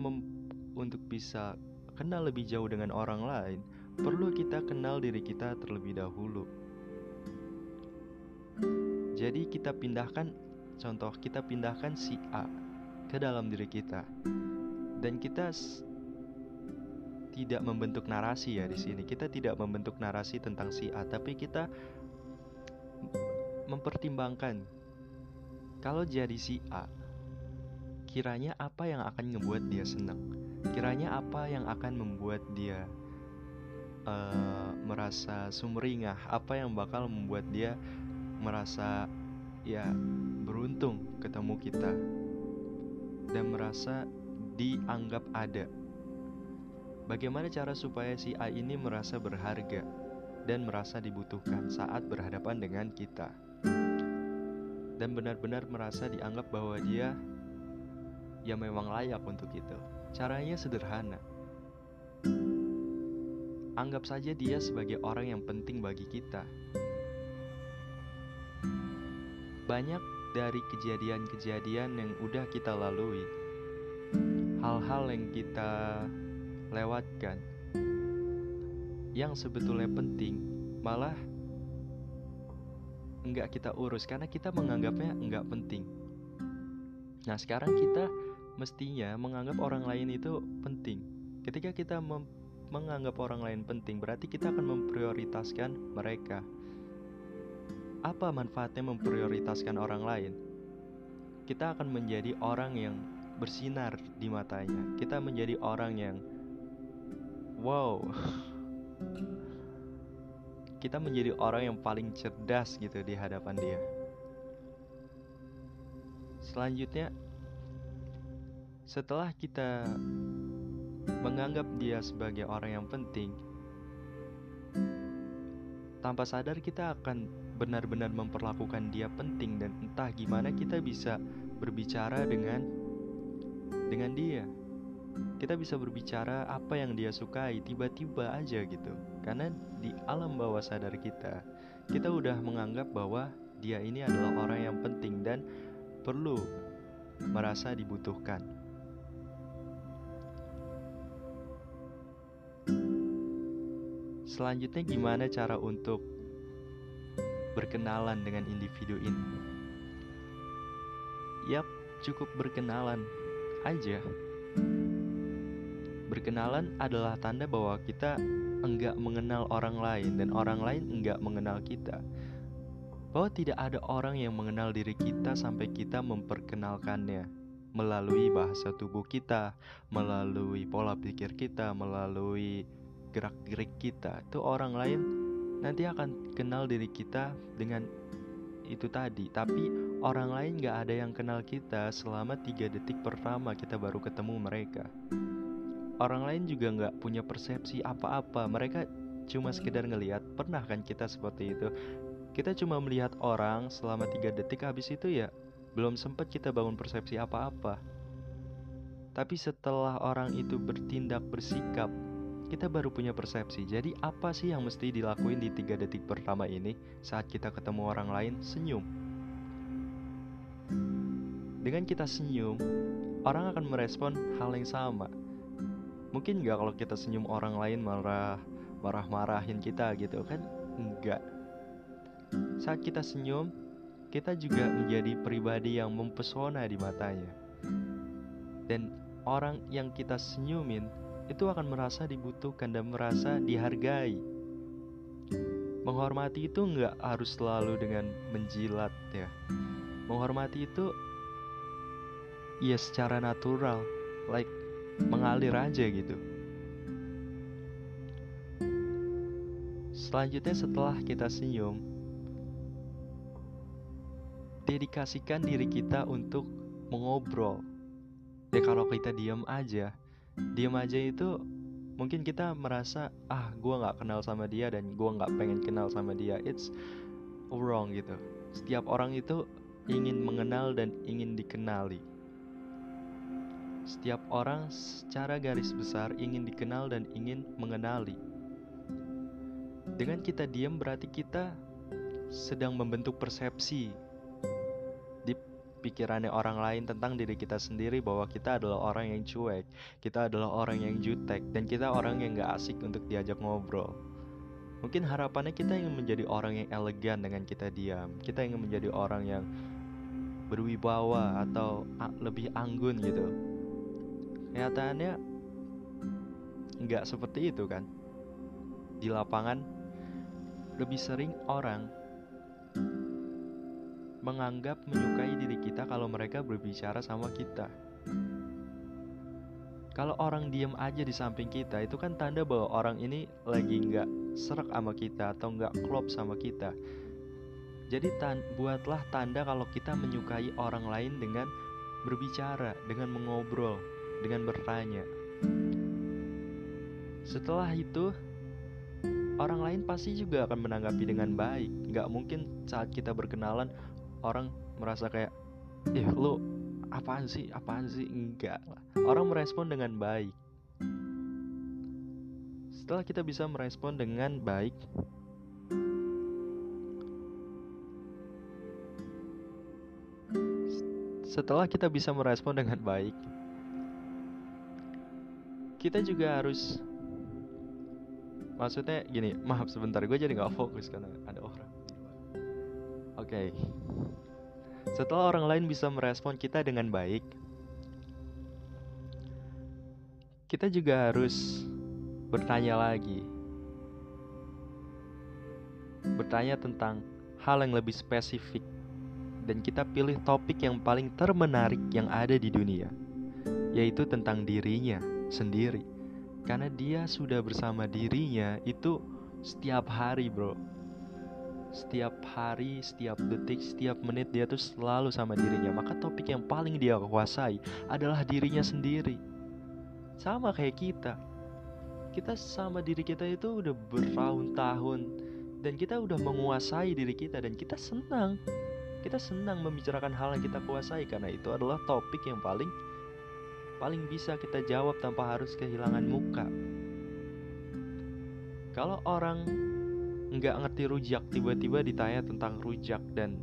untuk bisa kenal lebih jauh dengan orang lain, perlu kita kenal diri kita terlebih dahulu. Jadi kita pindahkan Contoh, kita pindahkan si A ke dalam diri kita. Dan kita tidak membentuk narasi ya di sini. Kita tidak membentuk narasi tentang si A, tapi kita mempertimbangkan kalau jadi si A, kiranya apa yang akan membuat dia senang? Kiranya apa yang akan membuat dia uh, merasa sumringah? Apa yang bakal membuat dia merasa ya beruntung ketemu kita dan merasa dianggap ada. Bagaimana cara supaya si A ini merasa berharga dan merasa dibutuhkan saat berhadapan dengan kita? Dan benar-benar merasa dianggap bahwa dia ya memang layak untuk itu. Caranya sederhana. Anggap saja dia sebagai orang yang penting bagi kita. Banyak dari kejadian-kejadian yang udah kita lalui, hal-hal yang kita lewatkan yang sebetulnya penting malah enggak kita urus karena kita menganggapnya enggak penting. Nah, sekarang kita mestinya menganggap orang lain itu penting. Ketika kita menganggap orang lain penting, berarti kita akan memprioritaskan mereka. Apa manfaatnya memprioritaskan orang lain? Kita akan menjadi orang yang bersinar di matanya. Kita menjadi orang yang wow kita menjadi orang yang paling cerdas gitu di hadapan dia selanjutnya setelah kita menganggap dia sebagai orang yang penting tanpa sadar kita akan benar-benar memperlakukan dia penting dan entah gimana kita bisa berbicara dengan dengan dia. Kita bisa berbicara apa yang dia sukai tiba-tiba aja gitu. Karena di alam bawah sadar kita kita udah menganggap bahwa dia ini adalah orang yang penting dan perlu merasa dibutuhkan. Selanjutnya gimana cara untuk berkenalan dengan individu ini yap cukup berkenalan aja Berkenalan adalah tanda bahwa kita enggak mengenal orang lain dan orang lain enggak mengenal kita. Bahwa tidak ada orang yang mengenal diri kita sampai kita memperkenalkannya melalui bahasa tubuh kita, melalui pola pikir kita, melalui gerak-gerik kita. Itu orang lain nanti akan kenal diri kita dengan itu tadi. Tapi orang lain gak ada yang kenal kita selama tiga detik pertama kita baru ketemu mereka. Orang lain juga nggak punya persepsi apa-apa. Mereka cuma sekedar ngelihat pernah kan kita seperti itu? Kita cuma melihat orang selama tiga detik habis itu ya belum sempat kita bangun persepsi apa-apa. Tapi setelah orang itu bertindak bersikap kita baru punya persepsi jadi apa sih yang mesti dilakuin di tiga detik pertama ini saat kita ketemu orang lain? Senyum. Dengan kita senyum orang akan merespon hal yang sama. Mungkin nggak kalau kita senyum orang lain marah marah-marahin kita gitu kan? Enggak saat kita senyum kita juga menjadi pribadi yang mempesona di matanya. Dan orang yang kita senyumin itu akan merasa dibutuhkan dan merasa dihargai menghormati itu nggak harus selalu dengan menjilat ya menghormati itu ya secara natural like mengalir aja gitu. Selanjutnya setelah kita senyum, dedikasikan diri kita untuk mengobrol. Ya kalau kita diam aja, diam aja itu mungkin kita merasa ah gue nggak kenal sama dia dan gue nggak pengen kenal sama dia. It's wrong gitu. Setiap orang itu ingin mengenal dan ingin dikenali. Setiap orang secara garis besar ingin dikenal dan ingin mengenali. Dengan kita diam berarti kita sedang membentuk persepsi pikirannya orang lain tentang diri kita sendiri bahwa kita adalah orang yang cuek, kita adalah orang yang jutek, dan kita orang yang gak asik untuk diajak ngobrol. Mungkin harapannya kita ingin menjadi orang yang elegan dengan kita diam. Kita ingin menjadi orang yang berwibawa atau lebih anggun gitu kenyataannya nggak seperti itu kan di lapangan lebih sering orang menganggap menyukai diri kita kalau mereka berbicara sama kita. Kalau orang diem aja di samping kita itu kan tanda bahwa orang ini lagi nggak serak sama kita atau nggak klop sama kita. Jadi tan buatlah tanda kalau kita menyukai orang lain dengan berbicara dengan mengobrol dengan bertanya. setelah itu orang lain pasti juga akan menanggapi dengan baik. Nggak mungkin saat kita berkenalan orang merasa kayak ih lu apaan sih? Apaan sih? Enggak lah. Orang merespon dengan baik. Setelah kita bisa merespon dengan baik setelah kita bisa merespon dengan baik kita juga harus maksudnya gini maaf sebentar gue jadi nggak fokus karena ada orang. Oke. okay. Setelah orang lain bisa merespon kita dengan baik kita juga harus bertanya lagi. Bertanya tentang hal yang lebih spesifik. Dan kita pilih topik yang paling termenarik yang ada di dunia yaitu tentang dirinya sendiri. Karena dia sudah bersama dirinya itu setiap hari bro setiap hari, setiap detik, setiap menit dia tuh selalu sama dirinya. Maka topik yang paling dia kuasai adalah dirinya sendiri. Sama kayak kita. Kita sama diri kita itu udah bertahun-tahun dan kita udah menguasai diri kita dan kita senang. Kita senang membicarakan hal yang kita kuasai karena itu adalah topik yang paling paling bisa kita jawab tanpa harus kehilangan muka. Kalau orang nggak ngerti rujak, tiba-tiba ditanya tentang rujak dan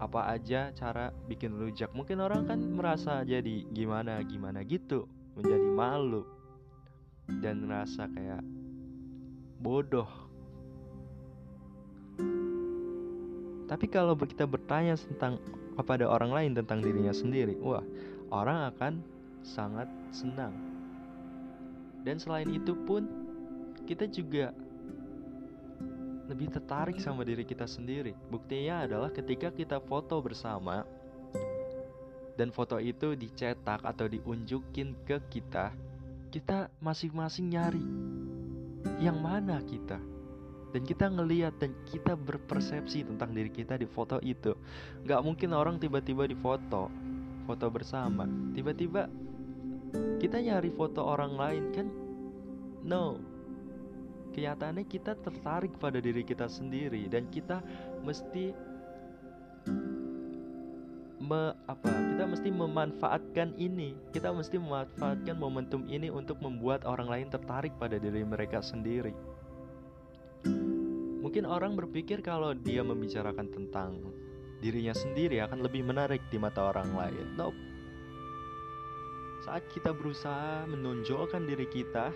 apa aja cara bikin rujak, mungkin orang kan merasa jadi gimana gimana gitu, menjadi malu dan merasa kayak bodoh. Tapi kalau kita bertanya tentang kepada orang lain tentang dirinya sendiri, wah, orang akan sangat senang. Dan selain itu pun kita juga lebih tertarik sama diri kita sendiri. Buktinya adalah ketika kita foto bersama dan foto itu dicetak atau diunjukin ke kita, kita masing-masing nyari yang mana kita. Dan kita ngeliat dan kita berpersepsi tentang diri kita di foto itu. Gak mungkin orang tiba-tiba di foto, foto bersama, tiba-tiba kita nyari foto orang lain kan no kenyataannya kita tertarik pada diri kita sendiri dan kita mesti me, apa kita mesti memanfaatkan ini. Kita mesti memanfaatkan momentum ini untuk membuat orang lain tertarik pada diri mereka sendiri. Mungkin orang berpikir kalau dia membicarakan tentang dirinya sendiri akan lebih menarik di mata orang lain. Nope. Saat kita berusaha menonjolkan diri kita,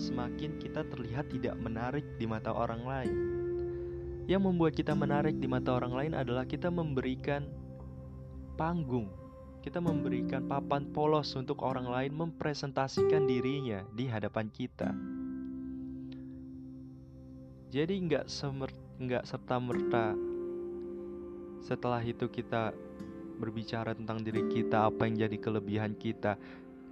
semakin kita terlihat tidak menarik di mata orang lain. Yang membuat kita menarik di mata orang lain adalah kita memberikan panggung, kita memberikan papan polos untuk orang lain mempresentasikan dirinya di hadapan kita. Jadi nggak semer serta merta setelah itu kita berbicara tentang diri kita, apa yang jadi kelebihan kita.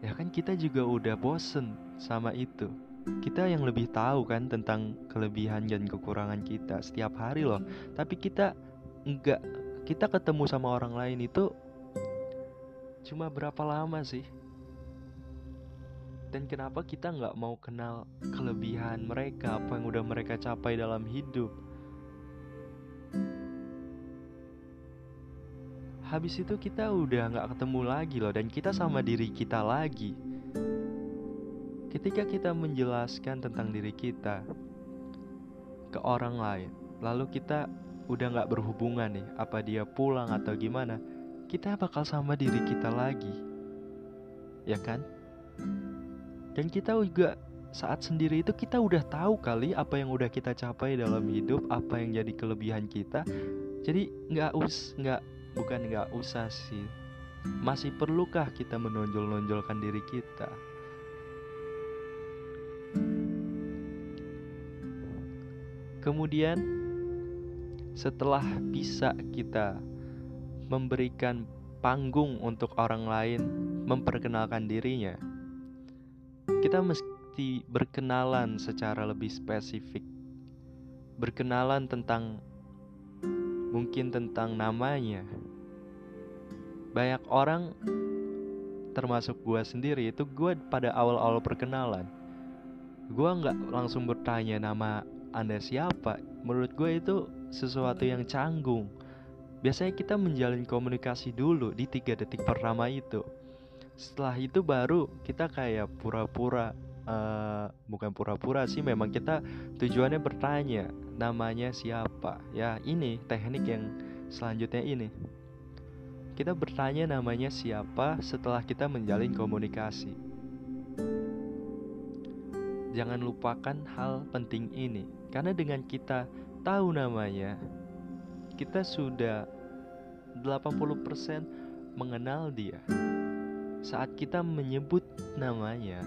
Ya kan kita juga udah bosen sama itu. Kita yang lebih tahu kan tentang kelebihan dan kekurangan kita setiap hari loh. Tapi kita enggak kita ketemu sama orang lain itu cuma berapa lama sih? Dan kenapa kita nggak mau kenal kelebihan mereka, apa yang udah mereka capai dalam hidup? habis itu kita udah nggak ketemu lagi loh dan kita sama diri kita lagi ketika kita menjelaskan tentang diri kita ke orang lain lalu kita udah nggak berhubungan nih apa dia pulang atau gimana kita bakal sama diri kita lagi. Ya kan? Dan kita juga saat sendiri itu kita udah tahu kali apa yang udah kita capai dalam hidup apa yang jadi kelebihan kita. Jadi nggak us nggak bukan nggak usah sih. Masih perlukah kita menonjol-nonjolkan diri kita kemudian setelah bisa kita memberikan panggung untuk orang lain memperkenalkan dirinya kita mesti berkenalan secara lebih spesifik berkenalan tentang mungkin tentang namanya. Banyak orang termasuk gue sendiri itu gue pada awal-awal perkenalan gue nggak langsung bertanya nama anda siapa? Menurut gue itu sesuatu yang canggung. Biasanya kita menjalin komunikasi dulu di tiga detik pertama itu. Setelah itu baru kita kayak pura-pura uh, bukan pura-pura sih memang kita tujuannya bertanya namanya siapa? Ya ini teknik yang selanjutnya ini. Kita bertanya namanya siapa setelah kita menjalin komunikasi. Jangan lupakan hal penting ini karena dengan kita tahu namanya kita sudah 80% mengenal dia saat kita menyebut namanya,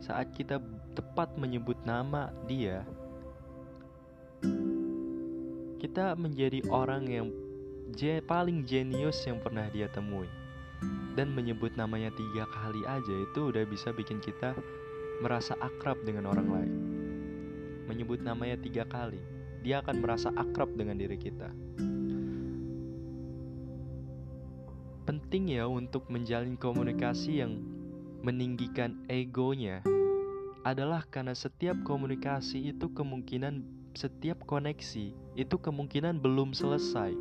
saat kita tepat menyebut nama dia, kita menjadi orang yang je paling jenius yang pernah dia temui. Dan menyebut namanya tiga kali aja itu udah bisa bikin kita merasa akrab dengan orang lain. Menyebut namanya tiga kali, dia akan merasa akrab dengan diri kita. penting ya untuk menjalin komunikasi yang meninggikan egonya adalah karena setiap komunikasi itu kemungkinan setiap koneksi itu kemungkinan belum selesai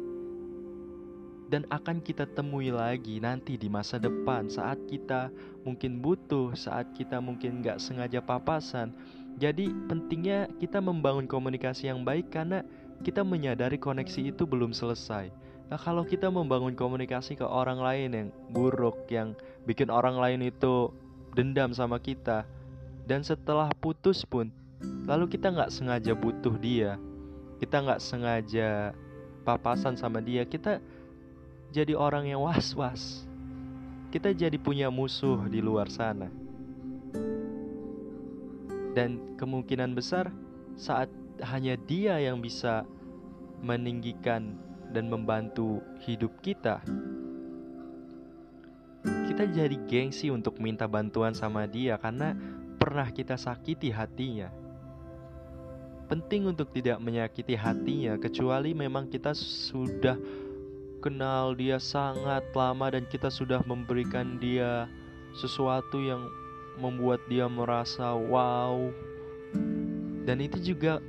dan akan kita temui lagi nanti di masa depan saat kita mungkin butuh saat kita mungkin nggak sengaja papasan jadi pentingnya kita membangun komunikasi yang baik karena kita menyadari koneksi itu belum selesai Nah, kalau kita membangun komunikasi ke orang lain yang buruk, yang bikin orang lain itu dendam sama kita, dan setelah putus pun, lalu kita nggak sengaja butuh dia, kita nggak sengaja papasan sama dia, kita jadi orang yang was-was. Kita jadi punya musuh di luar sana. Dan kemungkinan besar saat hanya dia yang bisa meninggikan dan membantu hidup kita, kita jadi gengsi untuk minta bantuan sama dia karena pernah kita sakiti hatinya. Penting untuk tidak menyakiti hatinya, kecuali memang kita sudah kenal dia sangat lama dan kita sudah memberikan dia sesuatu yang membuat dia merasa wow, dan itu juga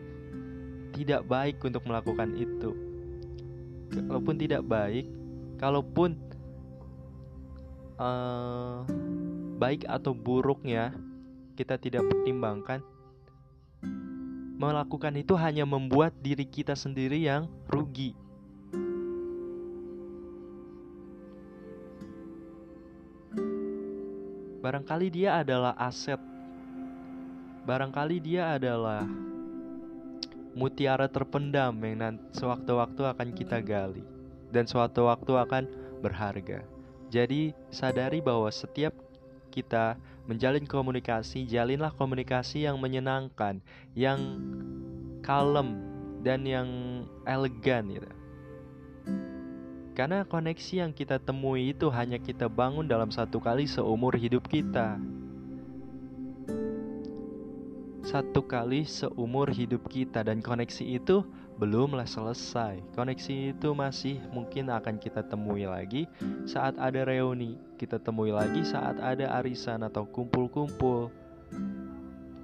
tidak baik untuk melakukan itu kalaupun tidak baik, kalaupun uh, baik atau buruknya kita tidak pertimbangkan, melakukan itu hanya membuat diri kita sendiri yang rugi. Barangkali dia adalah aset. Barangkali dia adalah mutiara terpendam yang nanti sewaktu-waktu akan kita gali dan suatu waktu akan berharga. Jadi sadari bahwa setiap kita menjalin komunikasi, jalinlah komunikasi yang menyenangkan, yang kalem dan yang elegan gitu. Karena koneksi yang kita temui itu hanya kita bangun dalam satu kali seumur hidup kita satu kali seumur hidup kita dan koneksi itu belumlah selesai. Koneksi itu masih mungkin akan kita temui lagi saat ada reuni, kita temui lagi saat ada arisan atau kumpul-kumpul.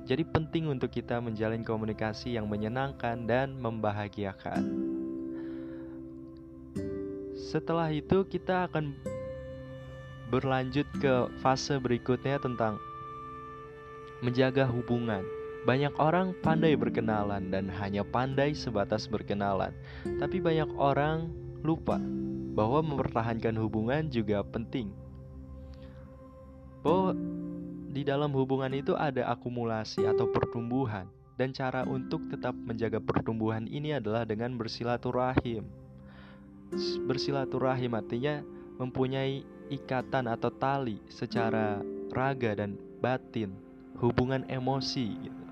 Jadi penting untuk kita menjalin komunikasi yang menyenangkan dan membahagiakan. Setelah itu kita akan berlanjut ke fase berikutnya tentang menjaga hubungan. Banyak orang pandai berkenalan dan hanya pandai sebatas berkenalan, tapi banyak orang lupa bahwa mempertahankan hubungan juga penting. Bahwa di dalam hubungan itu ada akumulasi atau pertumbuhan, dan cara untuk tetap menjaga pertumbuhan ini adalah dengan bersilaturahim. Bersilaturahim artinya mempunyai ikatan atau tali secara raga dan batin, hubungan emosi gitu.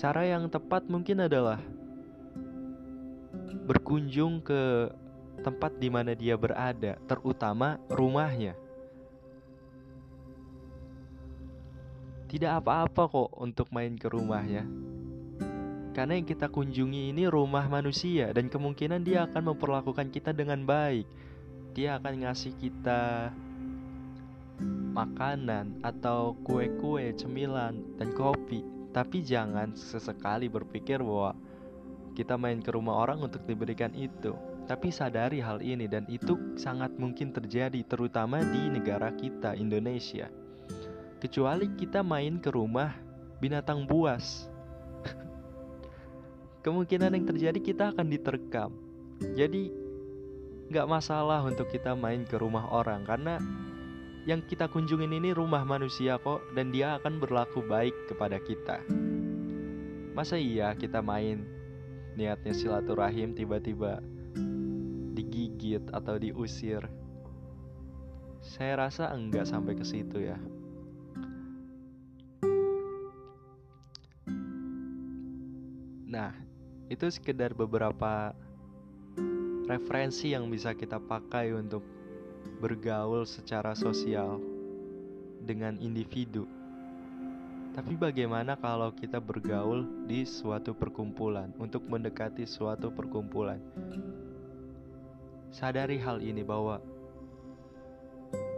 Cara yang tepat mungkin adalah berkunjung ke tempat di mana dia berada, terutama rumahnya. Tidak apa-apa kok untuk main ke rumahnya. Karena yang kita kunjungi ini rumah manusia dan kemungkinan dia akan memperlakukan kita dengan baik. Dia akan ngasih kita makanan atau kue-kue, cemilan, dan kopi. Tapi jangan sesekali berpikir bahwa kita main ke rumah orang untuk diberikan itu. Tapi sadari hal ini dan itu sangat mungkin terjadi terutama di negara kita, Indonesia. Kecuali kita main ke rumah binatang buas. Kemungkinan yang terjadi kita akan diterkam. Jadi nggak masalah untuk kita main ke rumah orang karena yang kita kunjungin ini rumah manusia kok dan dia akan berlaku baik kepada kita. Masa iya kita main niatnya silaturahim tiba-tiba digigit atau diusir? Saya rasa enggak sampai ke situ ya. Nah, itu sekedar beberapa referensi yang bisa kita pakai untuk bergaul secara sosial dengan individu. Tapi bagaimana kalau kita bergaul di suatu perkumpulan untuk mendekati suatu perkumpulan? Sadari hal ini bahwa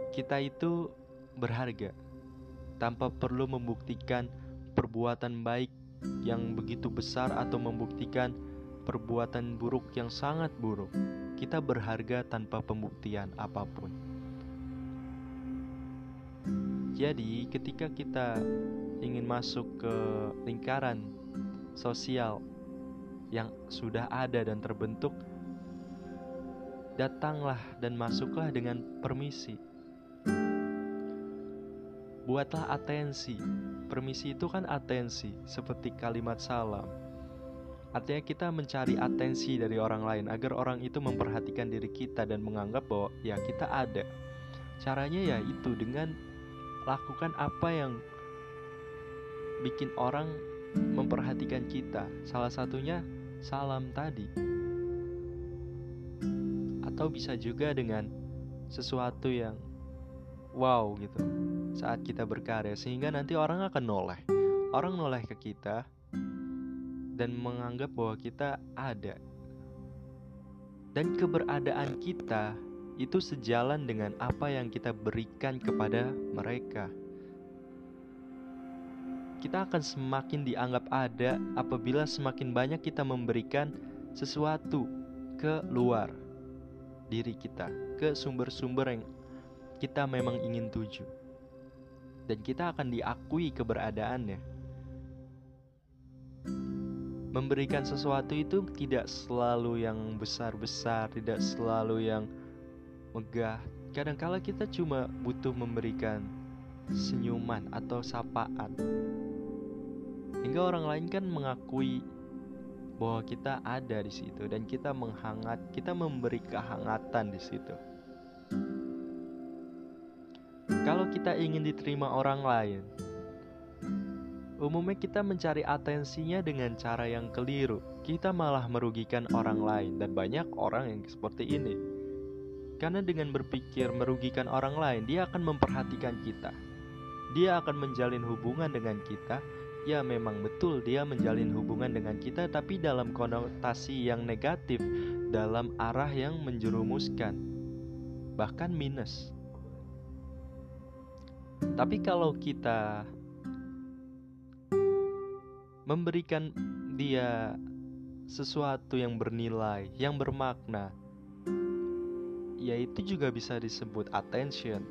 kita itu berharga tanpa perlu membuktikan perbuatan baik yang begitu besar atau membuktikan perbuatan buruk yang sangat buruk kita berharga tanpa pembuktian apa pun. Jadi, ketika kita ingin masuk ke lingkaran sosial yang sudah ada dan terbentuk, datanglah dan masuklah dengan permisi. Buatlah atensi. Permisi itu kan atensi, seperti kalimat salam Artinya kita mencari atensi dari orang lain agar orang itu memperhatikan diri kita dan menganggap bahwa ya kita ada. Caranya ya itu dengan lakukan apa yang bikin orang memperhatikan kita. Salah satunya salam tadi. Atau bisa juga dengan sesuatu yang wow gitu saat kita berkarya sehingga nanti orang akan noleh. Orang noleh ke kita dan menganggap bahwa kita ada. Dan keberadaan kita itu sejalan dengan apa yang kita berikan kepada mereka. Kita akan semakin dianggap ada apabila semakin banyak kita memberikan sesuatu ke luar diri kita, ke sumber-sumber yang kita memang ingin tuju. Dan kita akan diakui keberadaannya memberikan sesuatu itu tidak selalu yang besar-besar, tidak selalu yang megah. Kadangkala kita cuma butuh memberikan senyuman atau sapaan. Hingga orang lain kan mengakui bahwa kita ada di situ dan kita menghangat, kita memberi kehangatan di situ. Kalau kita ingin diterima orang lain, Umumnya kita mencari atensinya dengan cara yang keliru. Kita malah merugikan orang lain dan banyak orang yang seperti ini. Karena dengan berpikir merugikan orang lain, dia akan memperhatikan kita. Dia akan menjalin hubungan dengan kita. Ya memang betul dia menjalin hubungan dengan kita tapi dalam konotasi yang negatif, dalam arah yang menjerumuskan. Bahkan minus. Tapi kalau kita memberikan dia sesuatu yang bernilai, yang bermakna, yaitu juga bisa disebut attention.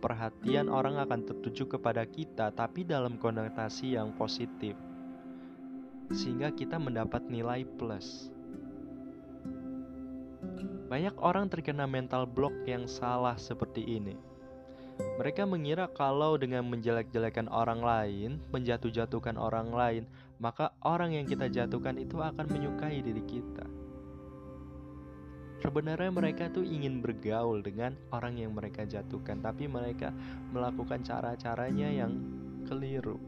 Perhatian orang akan tertuju kepada kita, tapi dalam konotasi yang positif, sehingga kita mendapat nilai plus. Banyak orang terkena mental block yang salah seperti ini mereka mengira kalau dengan menjelek-jelekan orang lain, menjatuh-jatuhkan orang lain, maka orang yang kita jatuhkan itu akan menyukai diri kita. Sebenarnya mereka tuh ingin bergaul dengan orang yang mereka jatuhkan, tapi mereka melakukan cara-caranya yang keliru.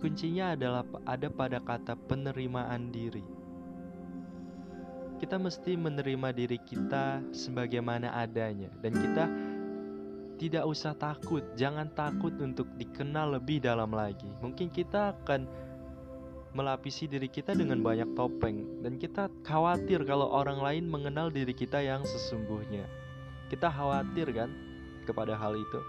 Kuncinya adalah ada pada kata penerimaan diri kita mesti menerima diri kita sebagaimana adanya dan kita tidak usah takut, jangan takut untuk dikenal lebih dalam lagi. Mungkin kita akan melapisi diri kita dengan banyak topeng dan kita khawatir kalau orang lain mengenal diri kita yang sesungguhnya. Kita khawatir kan kepada hal itu.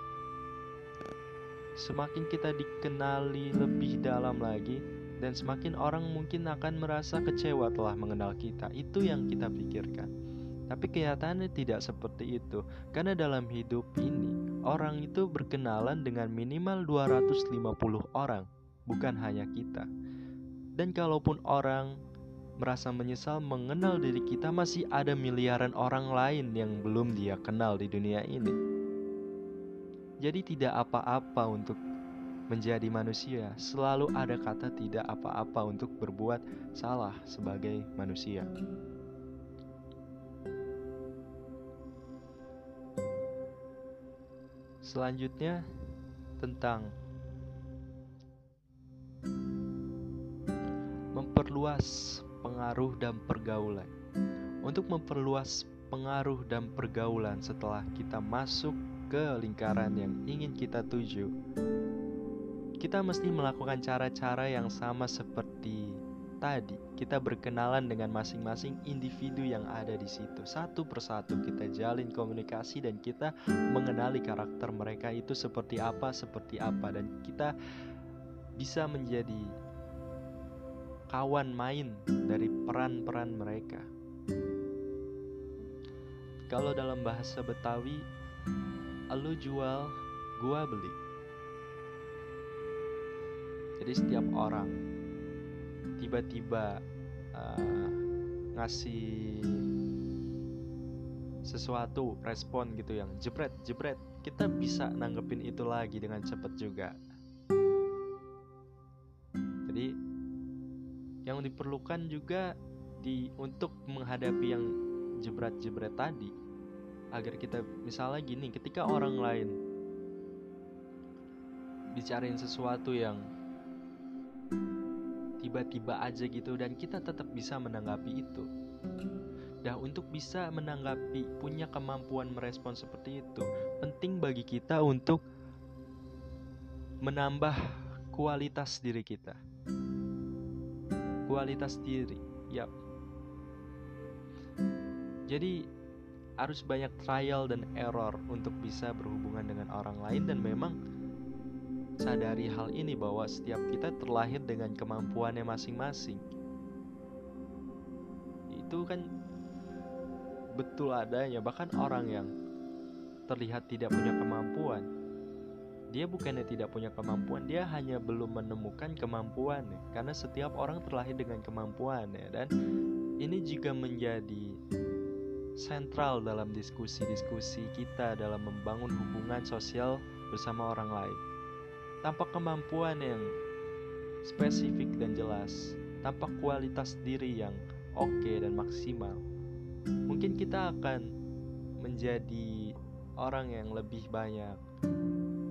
Semakin kita dikenali lebih dalam lagi, dan semakin orang mungkin akan merasa kecewa telah mengenal kita. Itu yang kita pikirkan. Tapi kenyataannya tidak seperti itu. Karena dalam hidup ini, orang itu berkenalan dengan minimal 250 orang, bukan hanya kita. Dan kalaupun orang merasa menyesal mengenal diri kita, masih ada miliaran orang lain yang belum dia kenal di dunia ini. Jadi tidak apa-apa untuk menjadi manusia, selalu ada kata tidak apa-apa untuk berbuat salah sebagai manusia. Selanjutnya tentang memperluas pengaruh dan pergaulan. Untuk memperluas pengaruh dan pergaulan setelah kita masuk ke lingkaran yang ingin kita tuju, kita mesti melakukan cara-cara yang sama seperti tadi. Kita berkenalan dengan masing-masing individu yang ada di situ. Satu persatu kita jalin komunikasi dan kita mengenali karakter mereka itu seperti apa, seperti apa dan kita bisa menjadi kawan main dari peran-peran mereka. Kalau dalam bahasa Betawi, lu jual, gua beli. Jadi setiap orang tiba-tiba uh, ngasih sesuatu respon gitu yang jebret jebret kita bisa nanggepin itu lagi dengan cepat juga. Jadi yang diperlukan juga di untuk menghadapi yang jebret-jebret tadi agar kita misalnya gini ketika orang lain bicarain sesuatu yang tiba-tiba aja gitu dan kita tetap bisa menanggapi itu. Dan untuk bisa menanggapi punya kemampuan merespon seperti itu, penting bagi kita untuk menambah kualitas diri kita. Kualitas diri, yap. Jadi harus banyak trial dan error untuk bisa berhubungan dengan orang lain dan memang sadari hal ini bahwa setiap kita terlahir dengan kemampuannya masing-masing. Itu kan betul adanya, bahkan orang yang terlihat tidak punya kemampuan, dia bukannya tidak punya kemampuan, dia hanya belum menemukan kemampuannya. Karena setiap orang terlahir dengan kemampuannya dan ini juga menjadi sentral dalam diskusi-diskusi kita dalam membangun hubungan sosial bersama orang lain tanpa kemampuan yang spesifik dan jelas, tanpa kualitas diri yang oke okay dan maksimal, mungkin kita akan menjadi orang yang lebih banyak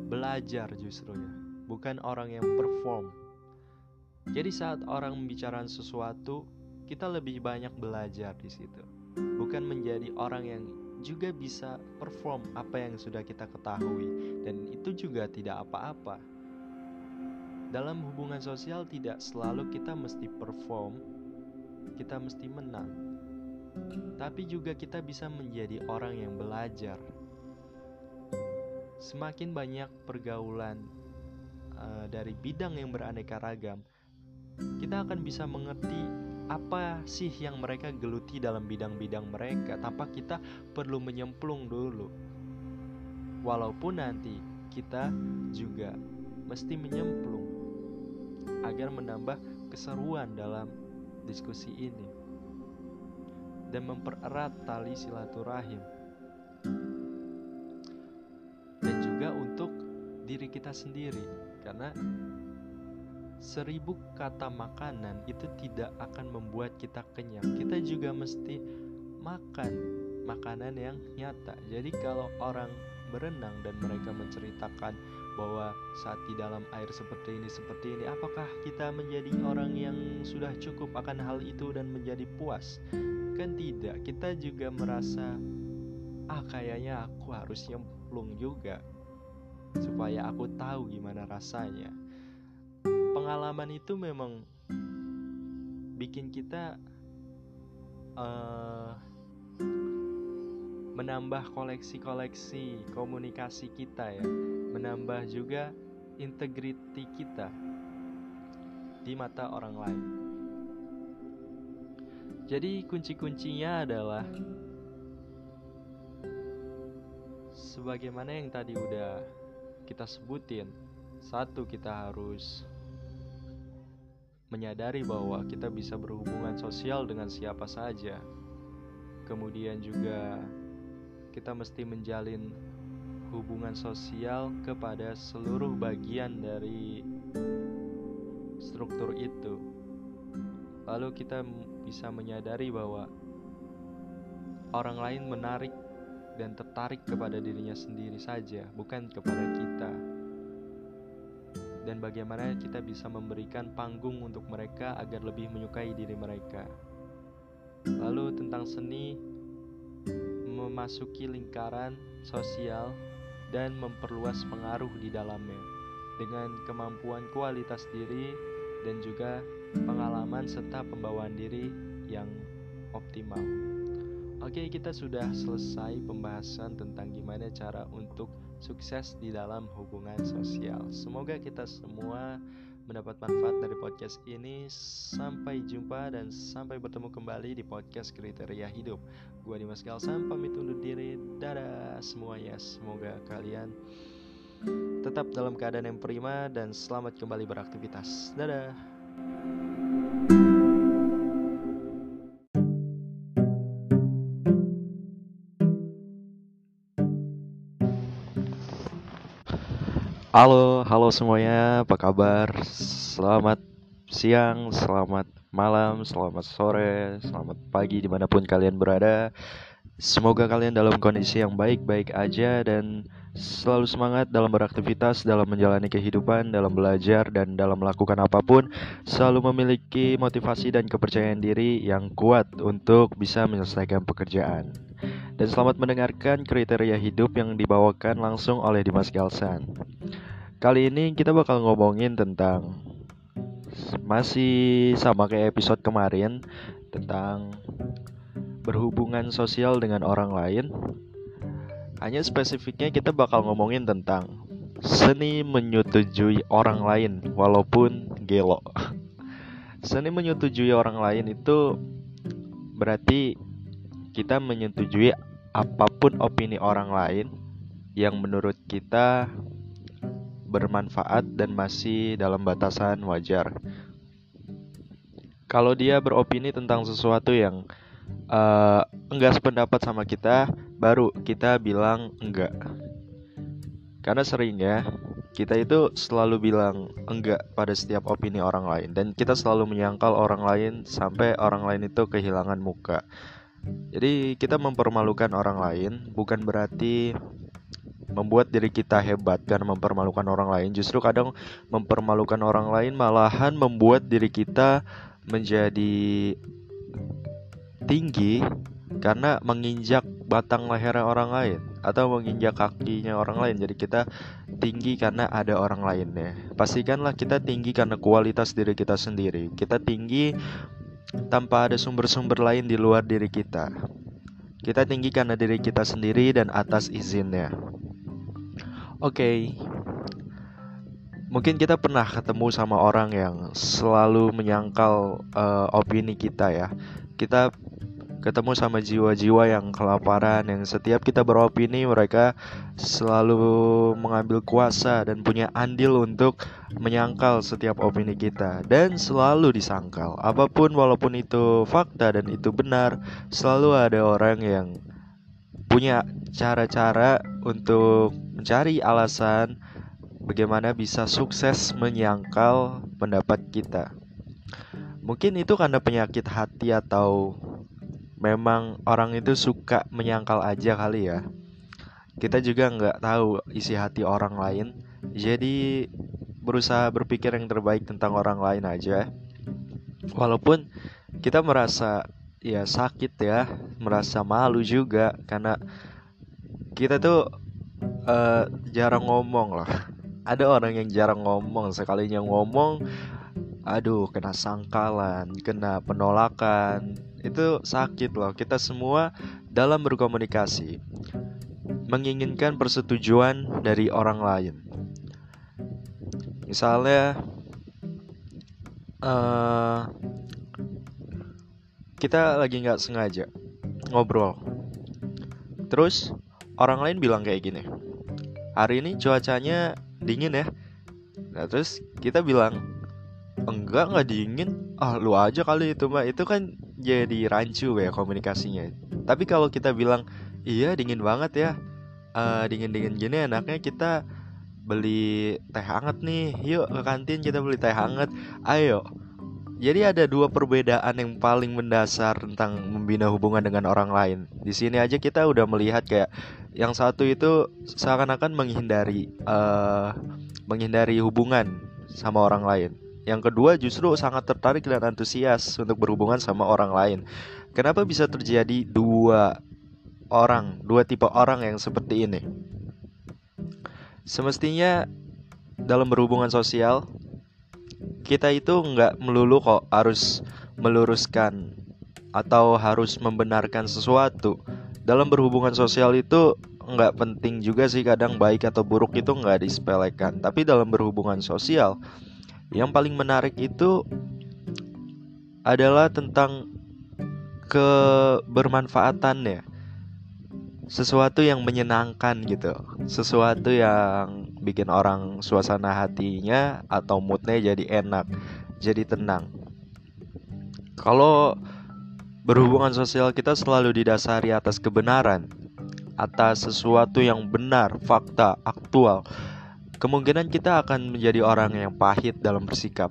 belajar justru ya, bukan orang yang perform. Jadi saat orang membicarakan sesuatu, kita lebih banyak belajar di situ, bukan menjadi orang yang juga bisa perform apa yang sudah kita ketahui. Dan itu juga tidak apa-apa dalam hubungan sosial tidak selalu kita mesti perform, kita mesti menang. Tapi juga kita bisa menjadi orang yang belajar. Semakin banyak pergaulan uh, dari bidang yang beraneka ragam, kita akan bisa mengerti apa sih yang mereka geluti dalam bidang-bidang mereka tanpa kita perlu menyemplung dulu. Walaupun nanti kita juga mesti menyemplung agar menambah keseruan dalam diskusi ini dan mempererat tali silaturahim. Dan juga untuk diri kita sendiri karena seribu kata makanan itu tidak akan membuat kita kenyang. Kita juga mesti makan makanan yang nyata. Jadi kalau orang berenang dan mereka menceritakan bahwa saat di dalam air seperti ini seperti ini apakah kita menjadi orang yang sudah cukup akan hal itu dan menjadi puas? Kan tidak. Kita juga merasa ah kayaknya aku harus nyemplung juga supaya aku tahu gimana rasanya. Pengalaman itu memang bikin kita uh, menambah koleksi-koleksi komunikasi kita ya, menambah juga integriti kita di mata orang lain. Jadi kunci-kuncinya adalah sebagaimana yang tadi udah kita sebutin. Satu, kita harus menyadari bahwa kita bisa berhubungan sosial dengan siapa saja. Kemudian juga kita mesti menjalin hubungan sosial kepada seluruh bagian dari struktur itu. Lalu kita bisa menyadari bahwa orang lain menarik dan tertarik kepada dirinya sendiri saja, bukan kepada kita dan bagaimana kita bisa memberikan panggung untuk mereka agar lebih menyukai diri mereka. Lalu tentang seni memasuki lingkaran sosial dan memperluas pengaruh di dalamnya dengan kemampuan kualitas diri dan juga pengalaman serta pembawaan diri yang optimal. Oke, kita sudah selesai pembahasan tentang gimana cara untuk sukses di dalam hubungan sosial. Semoga kita semua mendapat manfaat dari podcast ini. Sampai jumpa dan sampai bertemu kembali di podcast Kriteria Hidup. Gua Dimas Galsam pamit undur diri. Dadah semuanya. Semoga kalian tetap dalam keadaan yang prima dan selamat kembali beraktivitas. Dadah. Halo, halo semuanya, apa kabar? Selamat siang, selamat malam, selamat sore, selamat pagi di mana pun kalian berada. Semoga kalian dalam kondisi yang baik-baik aja dan selalu semangat dalam beraktivitas, dalam menjalani kehidupan, dalam belajar, dan dalam melakukan apa pun. Selalu memiliki motivasi dan kepercayaan diri yang kuat untuk bisa menyelesaikan pekerjaan dan selamat mendengarkan kriteria hidup yang dibawakan langsung oleh Dimas Galsan. Kali ini kita bakal ngomongin tentang masih sama kayak episode kemarin tentang berhubungan sosial dengan orang lain. Hanya spesifiknya kita bakal ngomongin tentang seni menyetujui orang lain walaupun gelo. Seni menyetujui orang lain itu berarti kita menyetujui apa pun opini orang lain yang menurut kita bermanfaat dan masih dalam batasan wajar. Kalau dia beropini tentang sesuatu yang uh, enggak sependapat sama kita, baru kita bilang enggak. Karena seringnya kita itu selalu bilang enggak pada setiap opini orang lain dan kita selalu menyangkal orang lain sampai orang lain itu kehilangan muka. Jadi kita mempermalukan orang lain bukan berarti membuat diri kita hebat karena mempermalukan orang lain. Justru kadang mempermalukan orang lain malahan membuat diri kita menjadi tinggi karena menginjak batang leher orang lain atau menginjak kakinya orang lain. Jadi kita tinggi karena ada orang lainnya. Pastikanlah kita tinggi karena kualitas diri kita sendiri. Kita tinggi tanpa ada sumber-sumber lain di luar diri kita. Kita tinggi karena diri kita sendiri dan atas izinnya. Oke, okay. mungkin kita pernah ketemu sama orang yang selalu menyangkal uh, opini kita ya. Kita ketemu sama jiwa-jiwa yang kelaparan yang setiap kita beropini mereka selalu mengambil kuasa dan punya andil untuk menyangkal setiap opini kita dan selalu disangkal. Apa pun walaupun itu fakta dan itu benar selalu ada orang yang punya cara-cara untuk mencari alasan bagaimana bisa sukses menyangkal pendapat kita. Mungkin itu karena penyakit hati atau memang orang itu suka menyangkal aja kali ya. Kita juga nggak tahu isi hati orang lain. Jadi berusaha berpikir yang terbaik tentang orang lain aja. Walaupun kita merasa ya sakit ya merasa malu juga karena kita tuh uh, jarang ngomong lah. Ada orang yang jarang ngomong sekalinya ngomong aduh kena sangkalan kena penolakan itu sakit loh kita semua dalam berkomunikasi menginginkan persetujuan dari orang lain. Misalnya, uh, kita lagi nggak sengaja ngobrol, terus orang lain bilang kayak gini, hari ini cuacanya dingin ya. Nah terus kita bilang, enggak nggak dingin, ah lu aja kali itu mah itu kan jadi rancu ya komunikasinya. Tapi kalau kita bilang, iya dingin banget ya, uh, dingin-dingin gini enaknya kita beli teh hangat nih. Yuk ke kantin kita beli teh hangat. Ayo. Jadi ada dua perbedaan yang paling mendasar tentang membina hubungan dengan orang lain. Di sini aja kita udah melihat kayak yang satu itu seakan-akan menghindari uh, menghindari hubungan sama orang lain yang kedua justru sangat tertarik dan antusias untuk berhubungan sama orang lain kenapa bisa terjadi dua orang, dua tipe orang yang seperti ini. Semestinya dalam berhubungan sosial kita itu nggak melulu kok harus meluruskan atau harus membenarkan sesuatu. Dalam berhubungan sosial itu nggak penting juga sih kadang baik atau buruk itu nggak disepelekan. Tapi dalam berhubungan sosial yang paling menarik itu adalah tentang kebermanfaatannya sesuatu yang menyenangkan gitu. Sesuatu yang bikin orang suasana hatinya atau moodnya jadi enak jadi tenang. Kalau berhubungan sosial kita selalu didasari atas kebenaran atas sesuatu yang benar fakta aktual kemungkinan kita akan menjadi orang yang pahit dalam bersikap.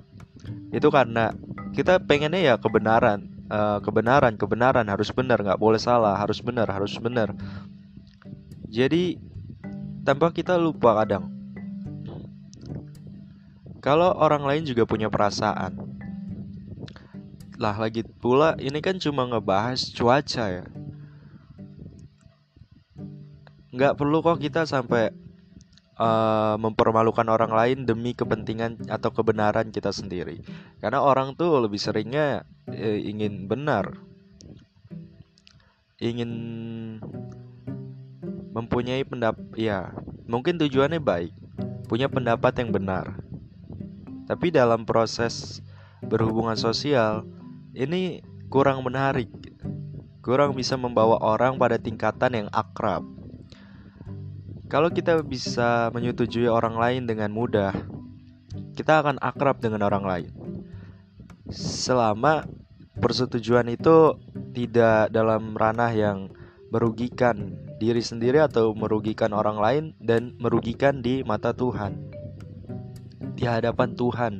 Itu karena kita pengennya ya kebenaran uh, kebenaran kebenaran harus benar nggak boleh salah harus benar harus benar. Jadi tanpa kita lupa kadang kalau orang lain juga punya perasaan lah lagi pula ini kan cuma ngebahas cuaca ya. Nggak perlu kok kita sampai uh, mempermalukan orang lain demi kepentingan atau kebenaran kita sendiri. Karena orang tuh lebih seringnya uh, ingin benar, ingin mempunyai pendapat, ya mungkin tujuannya baik, punya pendapat yang benar. Tapi dalam proses berhubungan sosial ini kurang menarik, kurang bisa membawa orang pada tingkatan yang akrab kalau kita bisa menyetujui orang lain dengan mudah, kita akan akrab dengan orang lain. Selama persetujuan itu tidak dalam ranah yang merugikan diri sendiri atau merugikan orang lain dan merugikan di mata Tuhan. Di hadapan Tuhan.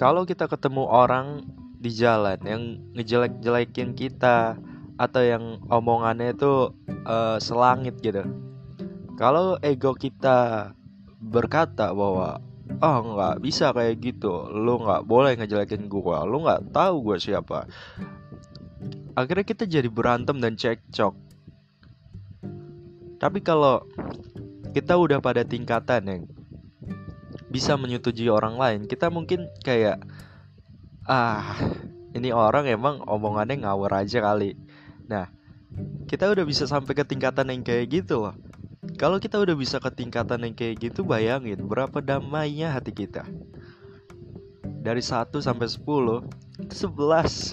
Kalau kita ketemu orang di jalan yang ngejelek-jelekin kita, atau yang omongannya itu uh, selangit gitu. Kalau ego kita berkata bahwa oh nggak bisa kayak gitu, lu nggak boleh ngejelekin gua, lu nggak tahu gua siapa. Akhirnya kita jadi berantem dan cekcok. Tapi kalau kita udah pada tingkatan yang bisa menyetujui orang lain, kita mungkin kayak ah ini orang emang omongannya ngawur aja kali Nah, kita udah bisa sampai ke tingkatan yang kayak gitu loh. Kalau kita udah bisa ke tingkatan yang kayak gitu, bayangin berapa damainya hati kita. Dari 1 sampai 10, itu 11.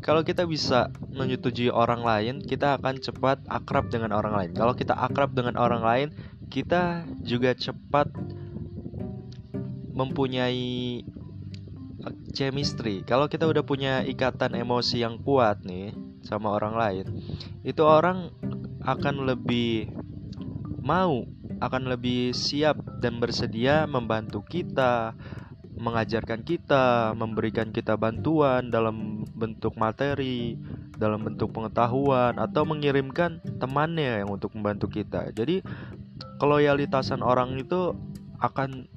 Kalau kita bisa menyetujui orang lain, kita akan cepat akrab dengan orang lain. Kalau kita akrab dengan orang lain, kita juga cepat mempunyai chemistry. Kalau kita udah punya ikatan emosi yang kuat nih sama orang lain, itu orang akan lebih mau, akan lebih siap dan bersedia membantu kita, mengajarkan kita, memberikan kita bantuan dalam bentuk materi, dalam bentuk pengetahuan atau mengirimkan temannya yang untuk membantu kita. Jadi keloyalitasan orang itu akan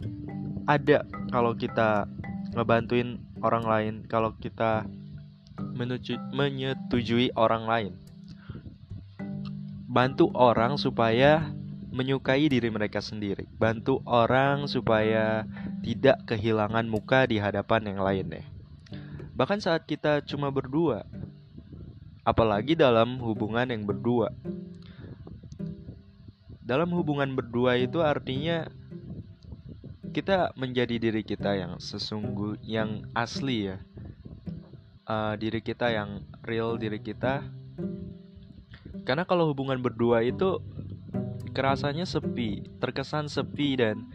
ada kalau kita ngebantuin orang lain kalau kita menuju, menyetujui orang lain. Bantu orang supaya menyukai diri mereka sendiri. Bantu orang supaya tidak kehilangan muka di hadapan yang lain deh. Bahkan saat kita cuma berdua, apalagi dalam hubungan yang berdua. Dalam hubungan berdua itu artinya kita menjadi diri kita yang sesungguh yang asli ya. Uh, diri kita yang real diri kita. Karena kalau hubungan berdua itu kerasanya sepi, terkesan sepi dan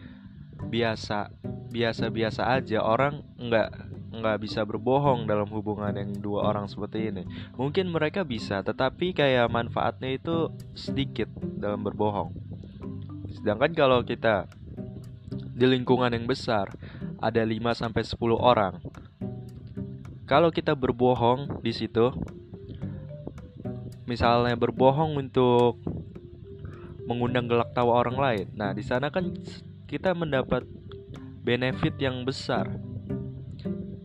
biasa biasa-biasa aja orang nggak nggak bisa berbohong dalam hubungan yang dua orang seperti ini mungkin mereka bisa tetapi kayak manfaatnya itu sedikit dalam berbohong sedangkan kalau kita di lingkungan yang besar ada 5 sampai 10 orang kalau kita berbohong di situ misalnya berbohong untuk mengundang gelak tawa orang lain nah di sana kan kita mendapat benefit yang besar.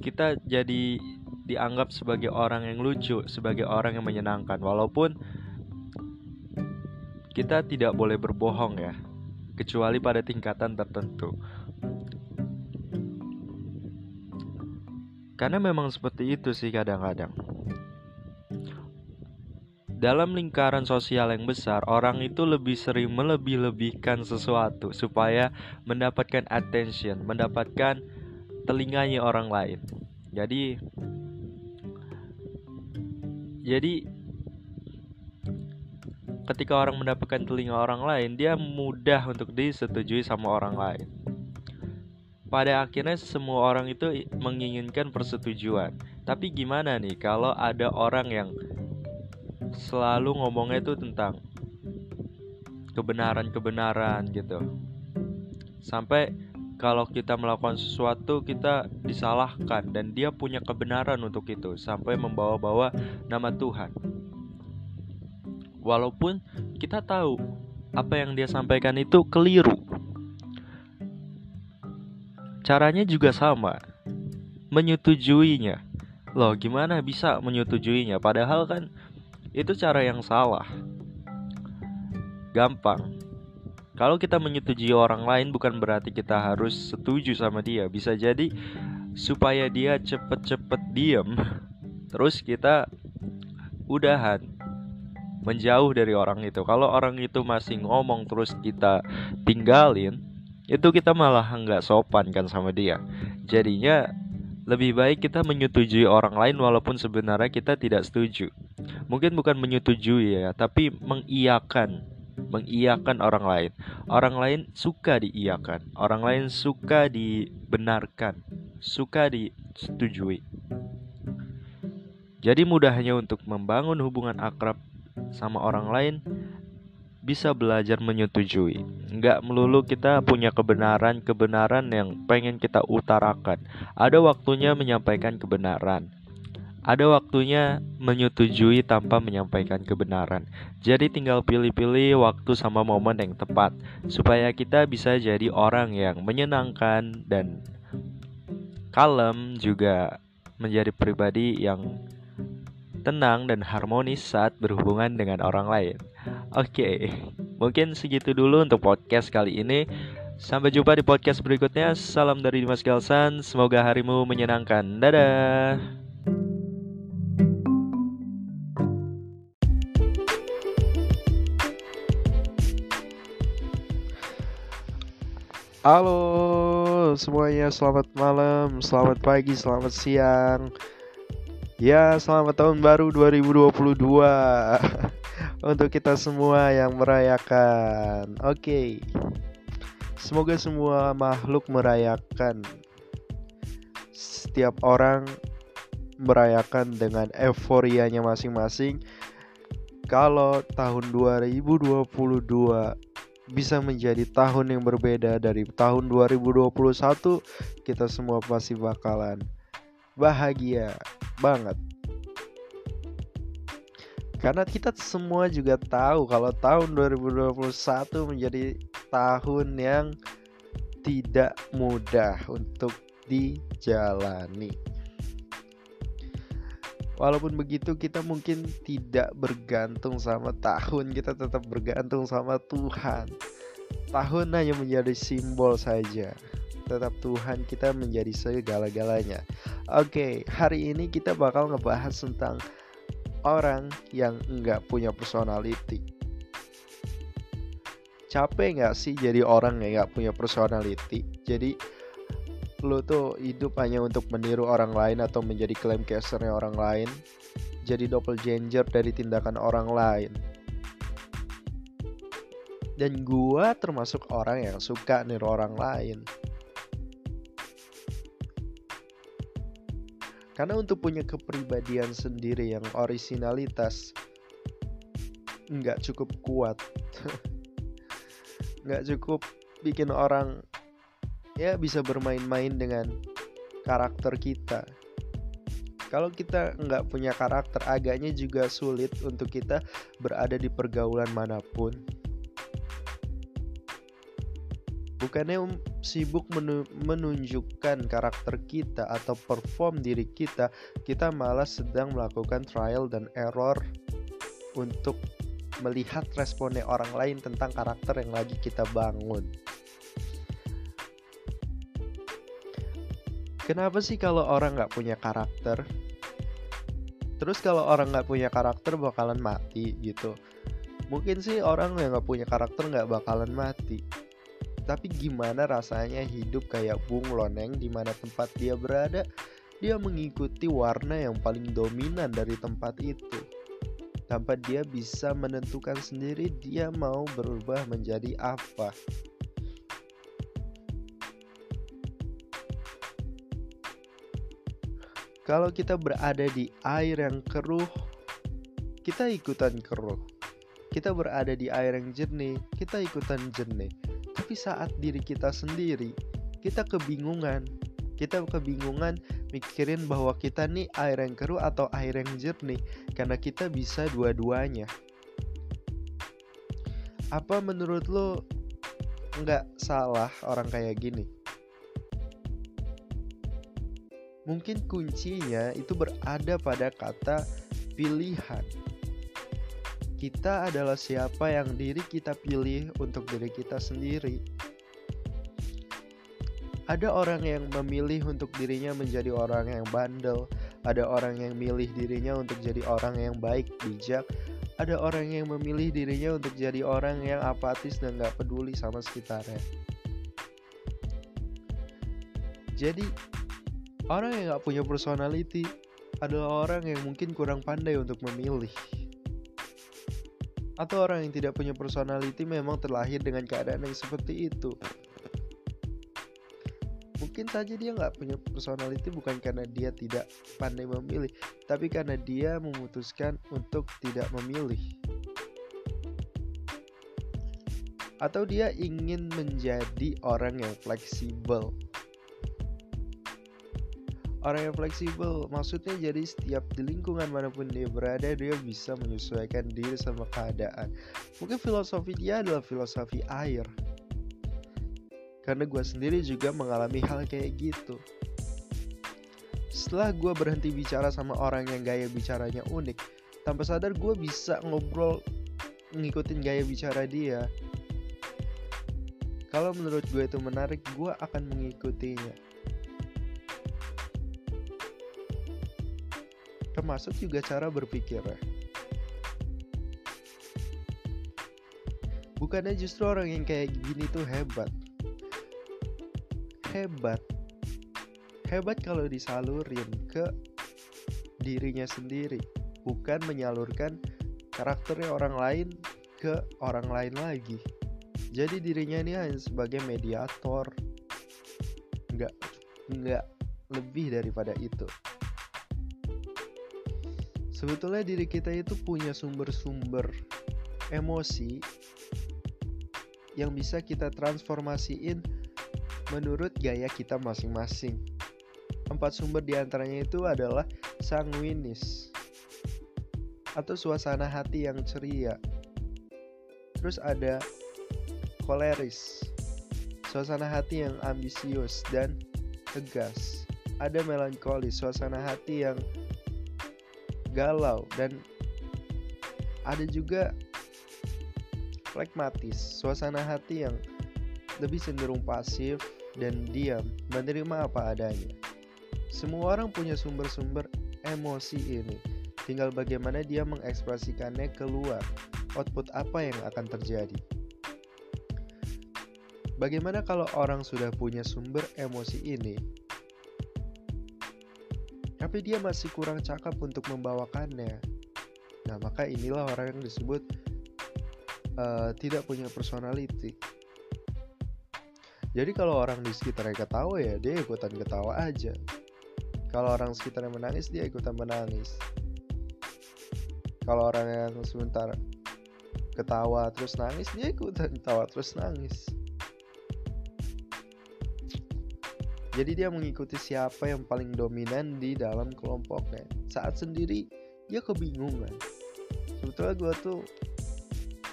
Kita jadi dianggap sebagai orang yang lucu, sebagai orang yang menyenangkan, walaupun kita tidak boleh berbohong ya, kecuali pada tingkatan tertentu. Karena memang seperti itu sih kadang-kadang. Dalam lingkaran sosial yang besar, orang itu lebih sering melebih-lebihkan sesuatu supaya mendapatkan attention, mendapatkan telinganya orang lain. Jadi jadi ketika orang mendapatkan telinga orang lain, dia mudah untuk disetujui sama orang lain. Pada akhirnya semua orang itu menginginkan persetujuan. Tapi gimana nih kalau ada orang yang selalu ngomongnya itu tentang kebenaran-kebenaran gitu. Sampai kalau kita melakukan sesuatu kita disalahkan dan dia punya kebenaran untuk itu sampai membawa-bawa nama Tuhan. Walaupun kita tahu apa yang dia sampaikan itu keliru. Caranya juga sama. Menyetujuinya. Loh, gimana bisa menyetujuinya? Padahal kan itu cara yang salah. Gampang. Kalau kita menyetujui orang lain bukan berarti kita harus setuju sama dia. Bisa jadi supaya dia cepet-cepet diem. Terus kita udahan menjauh dari orang itu. Kalau orang itu masih ngomong terus kita tinggalin, itu kita malah nggak sopan kan sama dia. Jadinya lebih baik kita menyetujui orang lain walaupun sebenarnya kita tidak setuju. Mungkin bukan menyetujui ya, tapi mengiyakan, mengiyakan orang lain. Orang lain suka diiyakan, orang lain suka dibenarkan, suka disetujui. Jadi mudahnya untuk membangun hubungan akrab sama orang lain bisa belajar menyetujui. Nggak melulu kita punya kebenaran-kebenaran yang pengen kita utarakan. Ada waktunya menyampaikan kebenaran. Ada waktunya menyetujui tanpa menyampaikan kebenaran. Jadi tinggal pilih-pilih waktu sama momen yang tepat supaya kita bisa jadi orang yang menyenangkan dan kalem juga menjadi pribadi yang tenang dan harmonis saat berhubungan dengan orang lain. Oke, mungkin segitu dulu untuk podcast kali ini. Sampai jumpa di podcast berikutnya. Salam dari Dimas Galsan. Semoga harimu menyenangkan. Dadah. Halo semuanya, selamat malam, selamat pagi, selamat siang. Ya, selamat tahun baru 2022. untuk kita semua yang merayakan. Oke. Semoga semua makhluk merayakan. Setiap orang merayakan dengan euforianya masing-masing. Kalau tahun 2022 bisa menjadi tahun yang berbeda dari tahun 2021, kita semua pasti bakalan bahagia banget karena kita semua juga tahu kalau tahun 2021 menjadi tahun yang tidak mudah untuk dijalani. Walaupun begitu kita mungkin tidak bergantung sama tahun, kita tetap bergantung sama Tuhan. Tahun hanya menjadi simbol saja. Tetap Tuhan kita menjadi segala-galanya. Oke, hari ini kita bakal ngebahas tentang orang yang nggak punya personality. Capek nggak sih jadi orang yang nggak punya personality? Jadi lo tuh hidup hanya untuk meniru orang lain atau menjadi klaim casternya orang lain, jadi doppelganger dari tindakan orang lain dan gua termasuk orang yang suka niru orang lain karena untuk punya kepribadian sendiri yang originalitas nggak cukup kuat. Nggak cukup bikin orang ya bisa bermain-main dengan karakter kita. Kalau kita nggak punya karakter agaknya juga sulit untuk kita berada di pergaulan mana pun bukannya um, sibuk menunjukkan karakter kita atau perform diri kita, kita malah sedang melakukan trial dan error untuk melihat responnya orang lain tentang karakter yang lagi kita bangun. Kenapa sih kalau orang nggak punya karakter? Terus kalau orang nggak punya karakter bakalan mati gitu? Mungkin sih orang yang nggak punya karakter nggak bakalan mati tapi gimana rasanya hidup kayak Bung Loneng di mana tempat dia berada, dia mengikuti warna yang paling dominan dari tempat itu. Tanpa dia bisa menentukan sendiri dia mau berubah menjadi apa. Kalau kita berada di air yang keruh, kita ikutan keruh. Kita berada di air yang jernih, kita ikutan jernih tapi saat diri kita sendiri, kita kebingungan. Kita kebingungan mikirin bahwa kita nih air yang keruh atau air yang jernih karena kita bisa dua-duanya. Apa menurut lo nggak salah orang kayak gini? Mungkin kuncinya itu berada pada kata pilihan kita adalah siapa yang diri kita pilih untuk diri kita sendiri. Ada orang yang memilih untuk dirinya menjadi orang yang bandel, ada orang yang milih dirinya untuk jadi orang yang baik, bijak, ada orang yang memilih dirinya untuk jadi orang yang apatis dan gak peduli sama sekitarnya. Jadi, orang yang gak punya personality adalah orang yang mungkin kurang pandai untuk memilih atau orang yang tidak punya personality memang terlahir dengan keadaan yang seperti itu? Mungkin saja dia nggak punya personality bukan karena dia tidak pandai memilih tapi karena dia memutuskan untuk tidak memilih. Atau dia ingin menjadi orang yang fleksibel orang yang fleksibel. Maksudnya jadi setiap di lingkungan mana pun dia berada dia bisa menyesuaikan diri sama keadaan. Mungkin filosofi dia adalah filosofi air. Karena gue sendiri juga mengalami hal kayak gitu. Setelah gue berhenti bicara sama orang yang gaya bicaranya unik tanpa sadar gue bisa ngobrol ngikutin gaya bicara dia. Kalau menurut gue itu menarik gue akan mengikutinya termasuk juga cara berpikirnya. Bukannya justru orang yang kayak gini tuh hebat. Hebat. Hebat kalau disalurin ke dirinya sendiri, bukan menyalurkan karakternya orang lain ke orang lain lagi. Jadi dirinya ini hanya sebagai mediator. Enggak enggak lebih daripada itu sebetulnya diri kita itu punya sumber-sumber emosi yang bisa kita transformasiin menurut gaya kita masing-masing. Empat sumber di antaranya itu adalah sanguinis atau suasana hati yang ceria. Terus ada koleris, suasana hati yang ambisius dan tegas. Ada melankolis, suasana hati yang galau dan ada juga flekmatis, suasana hati yang lebih cenderung pasif dan diam menerima apa adanya. Semua orang punya sumber-sumber emosi ini. Tinggal bagaimana dia mengekspresikannya keluar. Output apa yang akan terjadi? Bagaimana kalau orang sudah punya sumber emosi ini, tapi dia masih kurang cakap untuk membawakannya? Nah, maka inilah orang yang disebut uh, tidak punya personality. Jadi kalau orang di sekitarnya ketawa ya dia ikutan ketawa aja. Kalau orang sekitarnya menangis dia ikutan menangis. Kalau orang yang sebentar ketawa terus nangis dia ikutan ketawa terus nangis. Jadi dia mengikuti siapa yang paling dominan di dalam kelompoknya. Saat sendiri dia kebingungan. Sebetulnya gue tuh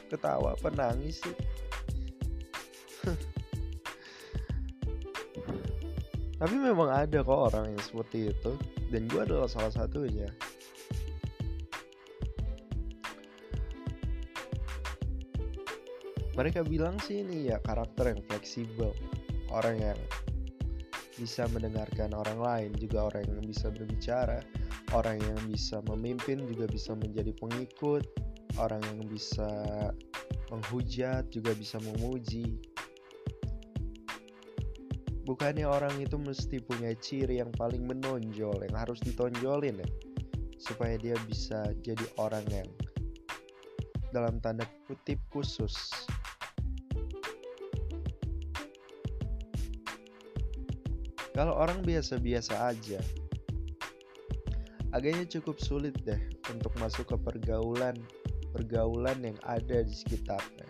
ketawa apa nangis sih? Tapi memang ada kok orang yang seperti itu dan gue adalah salah satunya. Mereka bilang sih ini ya karakter yang fleksibel, orang yang bisa mendengarkan orang lain, juga orang yang bisa berbicara, orang yang bisa memimpin juga bisa menjadi pengikut, orang yang bisa menghujat juga bisa memuji. Bukannya orang itu mesti punya ciri yang paling menonjol, yang harus ditonjolin ya, supaya dia bisa jadi orang yang dalam tanda kutip khusus. Kalau orang biasa-biasa aja, agaknya cukup sulit deh untuk masuk ke pergaulan pergaulan yang ada di sekitarnya.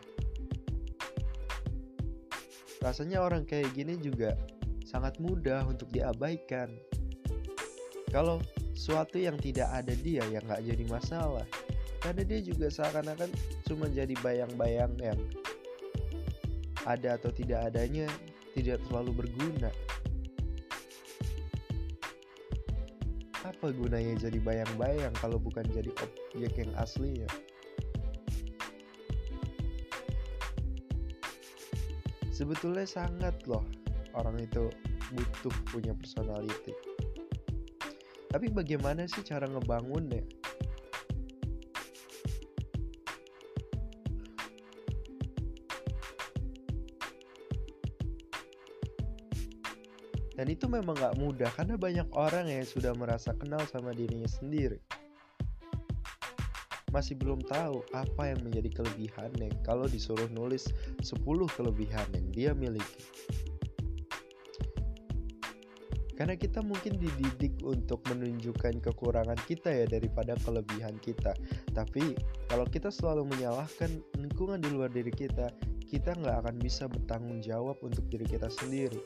Rasanya orang kayak gini juga sangat mudah untuk diabaikan. Kalau suatu yang tidak ada dia yang nggak jadi masalah, karena dia juga seakan-akan cuma jadi bayang-bayang yang ada atau tidak adanya tidak terlalu berguna. Apa gunanya jadi bayang-bayang kalau bukan jadi objek yang aslinya? Sebetulnya sangat loh orang itu butuh punya personality. Tapi bagaimana sih cara ngebangunnya? Dan itu memang gak mudah karena banyak orang yang sudah merasa kenal sama dirinya sendiri. Masih belum tahu apa yang menjadi kelebihannya kalau disuruh nulis 10 kelebihan yang dia miliki. Karena kita mungkin dididik untuk menunjukkan kekurangan kita ya daripada kelebihan kita. Tapi kalau kita selalu menyalahkan lingkungan di luar diri kita, kita nggak akan bisa bertanggung jawab untuk diri kita sendiri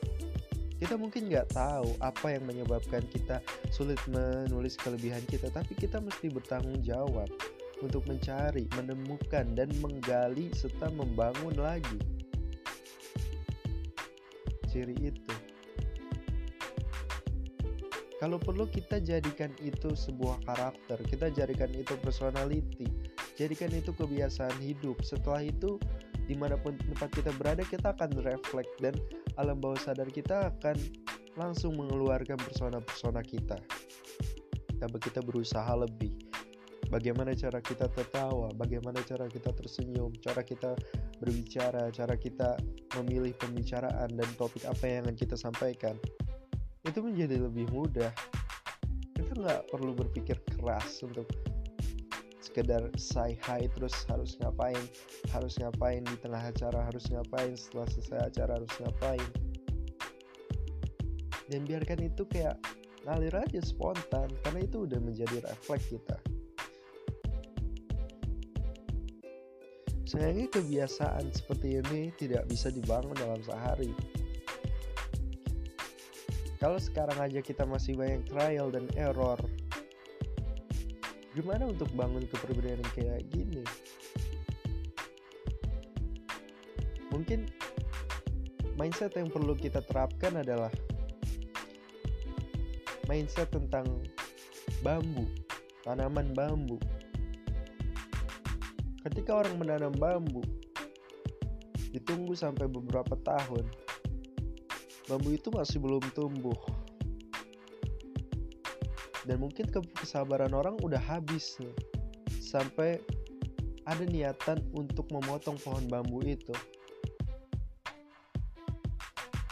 kita mungkin nggak tahu apa yang menyebabkan kita sulit menulis kelebihan kita tapi kita mesti bertanggung jawab untuk mencari menemukan dan menggali serta membangun lagi ciri itu. Kalau perlu kita jadikan itu sebuah karakter kita jadikan itu personality jadikan itu kebiasaan hidup. Setelah itu di mana pun tempat kita berada kita akan reflect dan alam bawah sadar kita akan langsung mengeluarkan persona-persona kita. Tapi kita berusaha lebih? Bagaimana cara kita tertawa? Bagaimana cara kita tersenyum? Cara kita berbicara? Cara kita memilih pembicaraan dan topik apa yang akan kita sampaikan? Itu menjadi lebih mudah. Kita nggak perlu berpikir keras untuk sekedar say hi terus harus ngapain? Harus ngapain di tengah acara? Harus ngapain setelah selesai acara? Harus ngapain? Dan biarkan itu kayak ngalir aja spontan karena itu udah menjadi refleks kita. Sayangnya kebiasaan seperti ini tidak bisa dibangun dalam sehari. Kalau sekarang aja kita masih banyak trial dan error gimana untuk bangun kepribadian kayak gini? Mungkin mindset yang perlu kita terapkan adalah mindset tentang bambu tanaman bambu. Ketika orang menanam bambu ditunggu sampai beberapa tahun bambu itu masih belum tumbuh dan mungkin kesabaran orang udah habis nih. Sampai ada niatan untuk memotong pohon bambu itu.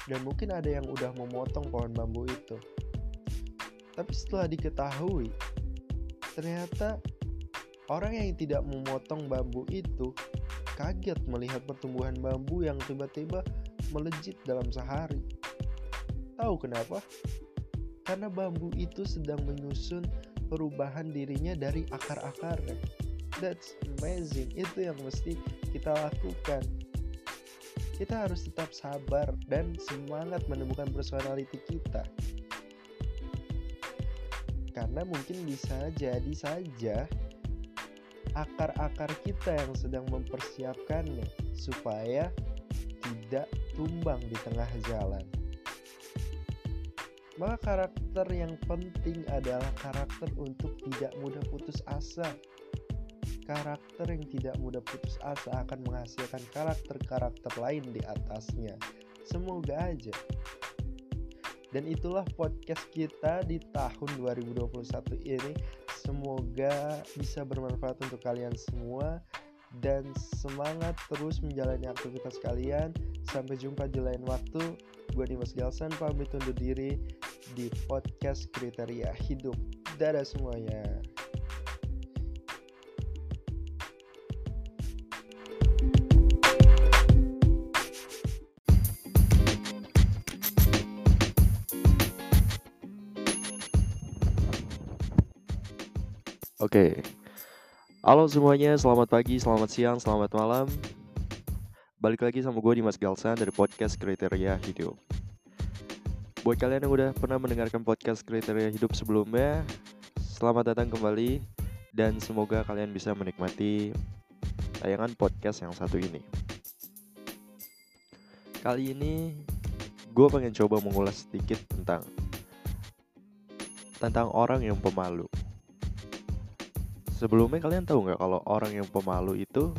Dan mungkin ada yang udah memotong pohon bambu itu. Tapi setelah diketahui ternyata orang yang tidak memotong bambu itu kaget melihat pertumbuhan bambu yang tiba-tiba melejit dalam sehari. Tahu kenapa karena bambu itu sedang menyusun perubahan dirinya dari akar-akarnya. That's amazing. Itu yang mesti kita lakukan. Kita harus tetap sabar dan semangat menemukan personality kita. Karena mungkin bisa jadi saja akar-akar kita yang sedang mempersiapkannya supaya tidak tumbang di tengah jalan. Maka karakter yang penting adalah karakter untuk tidak mudah putus asa. Karakter yang tidak mudah putus asa akan menghasilkan karakter-karakter lain di atasnya. Semoga aja. Dan itulah podcast kita di tahun 2021 ini. Semoga bisa bermanfaat untuk kalian semua dan semangat terus menjalani aktivitas kalian. Sampai jumpa di lain waktu. Gue Dimas Galsan pamit undur diri di podcast kriteria hidup. Dadah semuanya. Oke. Halo semuanya, selamat pagi, selamat siang, selamat malam. Balik lagi sama gue Dimas Galsan dari podcast Kriteria Hidup. Buat kalian yang udah pernah mendengarkan podcast Kriteria Hidup sebelumnya, selamat datang kembali dan semoga kalian bisa menikmati tayangan podcast yang satu ini. Kali ini gue pengen coba mengulas sedikit tentang tentang orang yang pemalu. Sebelumnya kalian tahu nggak kalau orang yang pemalu itu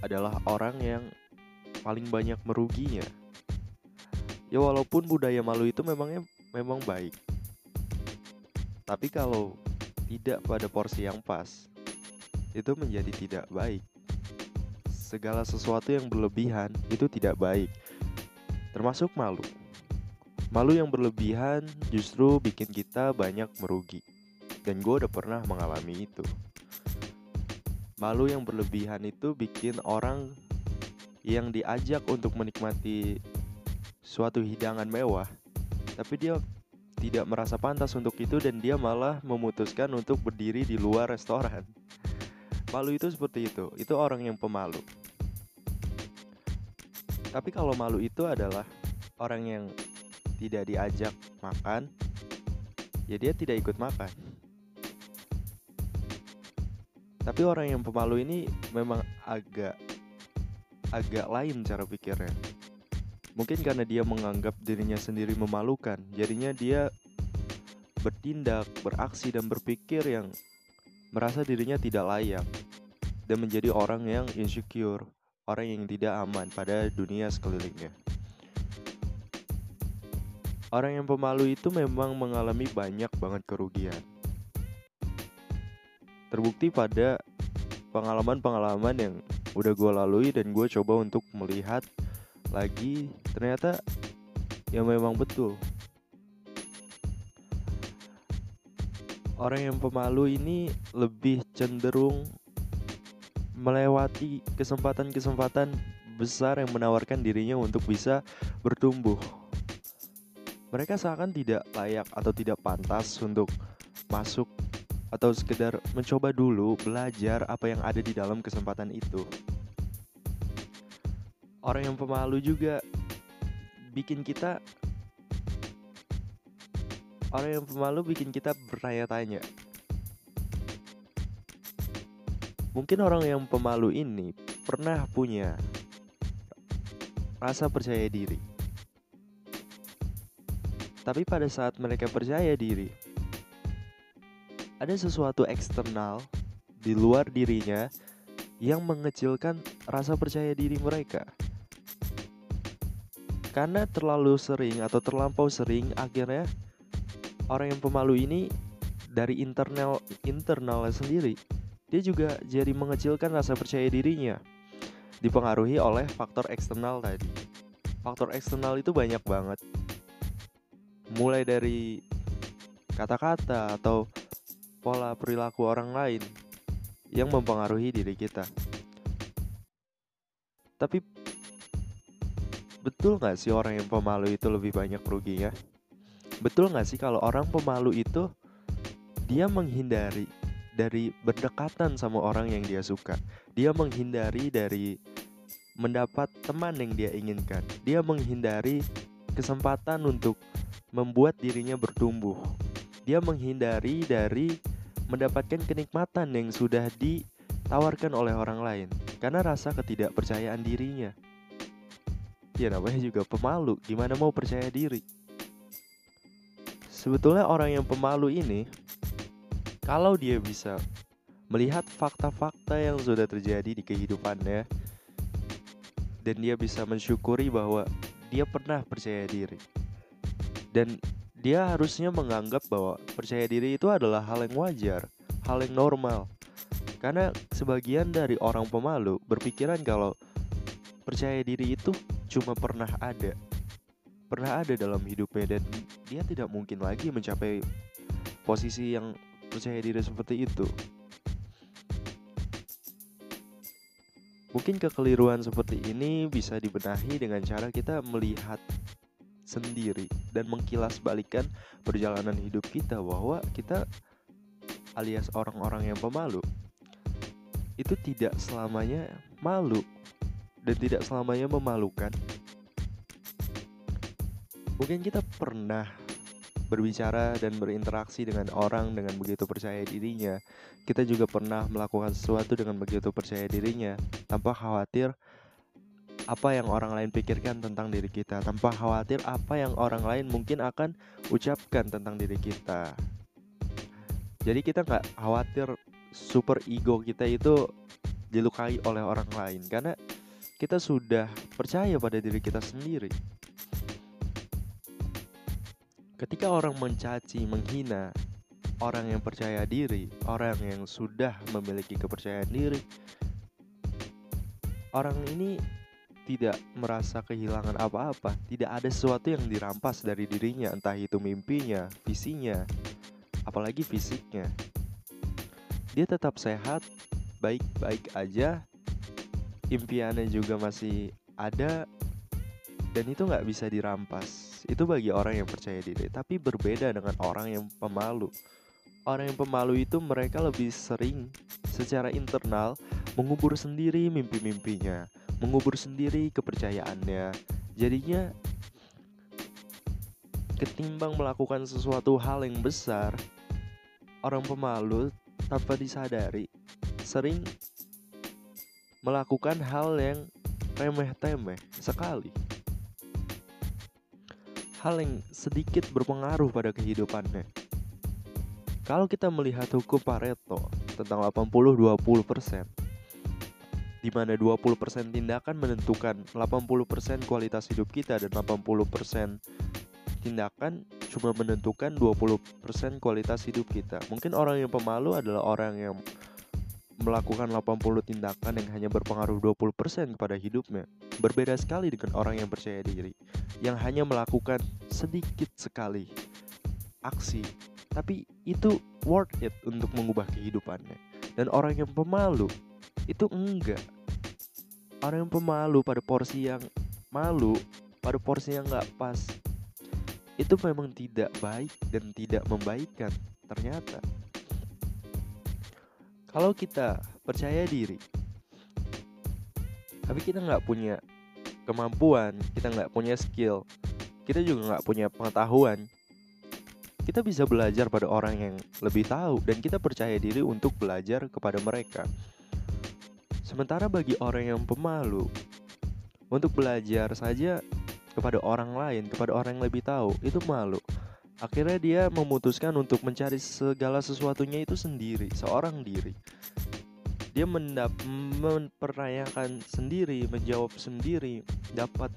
adalah orang yang paling banyak meruginya. Ya walaupun budaya malu itu memangnya memang baik. Tapi kalau tidak pada porsi yang pas, itu menjadi tidak baik. Segala sesuatu yang berlebihan itu tidak baik. Termasuk malu. Malu yang berlebihan justru bikin kita banyak merugi. Dan gue udah pernah mengalami itu. Malu yang berlebihan itu bikin orang yang diajak untuk menikmati suatu hidangan mewah, tapi dia tidak merasa pantas untuk itu dan dia malah memutuskan untuk berdiri di luar restoran. Malu itu seperti itu, itu orang yang pemalu. Tapi kalau malu itu adalah orang yang tidak diajak makan, ya dia tidak ikut makan. Tapi orang yang pemalu ini memang agak agak lain cara pikirnya. Mungkin karena dia menganggap dirinya sendiri memalukan, jadinya dia bertindak, beraksi dan berpikir yang merasa dirinya tidak layak dan menjadi orang yang insecure, orang yang tidak aman pada dunia sekelilingnya. Orang yang pemalu itu memang mengalami banyak banget kerugian terbukti pada pengalaman-pengalaman yang udah gue lalui dan gue coba untuk melihat lagi ternyata ya memang betul orang yang pemalu ini lebih cenderung melewati kesempatan-kesempatan besar yang menawarkan dirinya untuk bisa bertumbuh. Mereka seakan tidak layak atau tidak pantas untuk masuk atau sekedar mencoba dulu belajar apa yang ada di dalam kesempatan itu. Orang yang pemalu juga bikin kita orang yang pemalu bikin kita bertanya-tanya. Mungkin orang yang pemalu ini pernah punya rasa percaya diri. Tapi pada saat mereka percaya diri, ada sesuatu eksternal di luar dirinya yang mengecilkan rasa percaya diri mereka. Karena terlalu sering atau terlampau sering akhirnya orang yang pemalu ini dari internal internalnya sendiri dia juga jadi mengecilkan rasa percaya dirinya. Dipengaruhi oleh faktor eksternal tadi. Faktor eksternal itu banyak banget. Mulai dari kata-kata atau pola perilaku orang lain yang mempengaruhi diri kita. Tapi betul nggak sih orang yang pemalu itu lebih banyak ruginya? Betul nggak sih kalau orang pemalu itu dia menghindari dari berdekatan sama orang yang dia suka. Dia menghindari dari mendapat teman yang dia inginkan. Dia menghindari kesempatan untuk membuat dirinya bertumbuh. Dia menghindari dari mendapatkan kenikmatan yang sudah ditawarkan oleh orang lain karena rasa ketidakpercayaan dirinya. Ya namanya juga pemalu, gimana mau percaya diri? Sebetulnya orang yang pemalu ini kalau dia bisa melihat fakta-fakta yang sudah terjadi di kehidupannya dan dia bisa mensyukuri bahwa dia pernah percaya diri. Dan dia harusnya menganggap bahwa percaya diri itu adalah hal yang wajar, hal yang normal. Karena sebagian dari orang pemalu berpikiran kalau percaya diri itu cuma pernah ada. Pernah ada dalam hidupnya dan dia tidak mungkin lagi mencapai posisi yang percaya diri seperti itu. Mungkin kekeliruan seperti ini bisa dibenahi dengan cara kita melihat sendiri dan mengkilas balikan perjalanan hidup kita bahwa kita alias orang-orang yang pemalu itu tidak selamanya malu dan tidak selamanya memalukan. Mungkin kita pernah berbicara dan berinteraksi dengan orang dengan begitu percaya dirinya. Kita juga pernah melakukan sesuatu dengan begitu percaya dirinya tanpa khawatir apa yang orang lain pikirkan tentang diri kita, tanpa khawatir apa yang orang lain mungkin akan ucapkan tentang diri kita. Jadi kita nggak khawatir super ego kita itu dilukai oleh orang lain karena kita sudah percaya pada diri kita sendiri. Ketika orang mencaci, menghina orang yang percaya diri, orang yang sudah memiliki kepercayaan diri, orang ini tidak merasa kehilangan apa-apa, tidak ada sesuatu yang dirampas dari dirinya, entah itu mimpinya, visinya, apalagi fisiknya dia tetap sehat baik-baik aja impiannya juga masih ada dan itu nggak bisa dirampas. Itu bagi orang yang percaya diri tapi berbeda dengan orang yang pemalu. Orang yang pemalu itu mereka lebih sering secara internal mengubur sendiri mimpi-mimpinya mengubur sendiri kepercayaannya. Jadinya ketimbang melakukan sesuatu hal yang besar orang pemalu tanpa disadari sering melakukan hal yang remeh-temeh sekali. Hal yang sedikit berpengaruh pada kehidupannya. Kalau kita melihat hukum Pareto tentang 80-20%, di mana 20% tindakan menentukan 80% kualitas hidup kita dan 80% tindakan cuma menentukan 20% kualitas hidup kita. Mungkin orang yang pemalu adalah orang yang melakukan 80 tindakan yang hanya berpengaruh 20% kepada hidupnya. Berbeda sekali dengan orang yang percaya diri yang hanya melakukan sedikit sekali aksi, tapi itu worth it untuk mengubah kehidupannya. Dan orang yang pemalu itu enggak. Orang yang pemalu pada porsi yang malu, pada porsi yang nggak pas, itu memang tidak baik dan tidak membaikkan ternyata kalau kita percaya diri tapi kita nggak punya kemampuan kita nggak punya skill kita juga nggak punya pengetahuan kita bisa belajar pada orang yang lebih tahu dan kita percaya diri untuk belajar kepada mereka sementara bagi orang yang pemalu untuk belajar saja kepada orang lain, kepada orang yang lebih tahu, itu malu. Akhirnya dia memutuskan untuk mencari segala sesuatunya itu sendiri, seorang diri. Dia mendap mempertanyakan sendiri, menjawab sendiri, dapat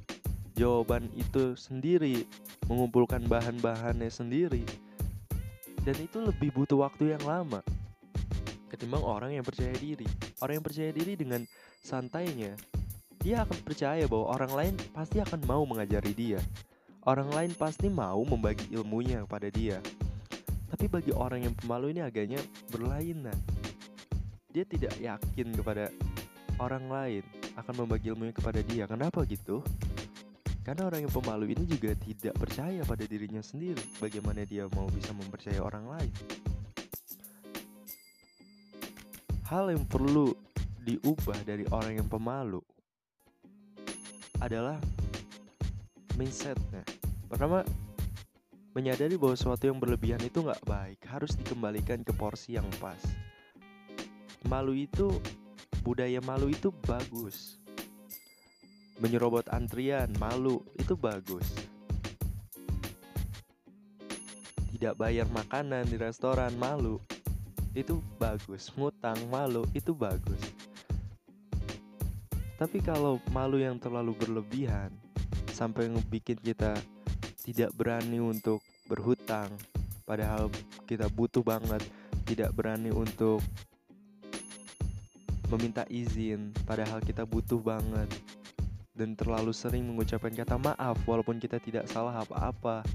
jawaban itu sendiri, mengumpulkan bahan-bahannya sendiri. Dan itu lebih butuh waktu yang lama ketimbang orang yang percaya diri. Orang yang percaya diri dengan santainya, dia akan percaya bahwa orang lain pasti akan mau mengajari dia. Orang lain pasti mau membagi ilmunya kepada dia. Tapi bagi orang yang pemalu ini agaknya berlainan. Dia tidak yakin kepada orang lain akan membagi ilmunya kepada dia. Kenapa gitu? Karena orang yang pemalu ini juga tidak percaya pada dirinya sendiri. Bagaimana dia mau bisa mempercayai orang lain? Hal yang perlu diubah dari orang yang pemalu adalah mindsetnya. Pertama, menyadari bahwa sesuatu yang berlebihan itu nggak baik, harus dikembalikan ke porsi yang pas. Malu itu, budaya malu itu bagus menyerobot antrian, malu, itu bagus. Tidak bayar makanan di restoran, malu, itu bagus. Ngutang, malu, itu bagus. Tapi kalau malu yang terlalu berlebihan, sampai ngebikin kita tidak berani untuk berhutang, padahal kita butuh banget, tidak berani untuk meminta izin, padahal kita butuh banget, dan terlalu sering mengucapkan kata maaf walaupun kita tidak salah apa-apa.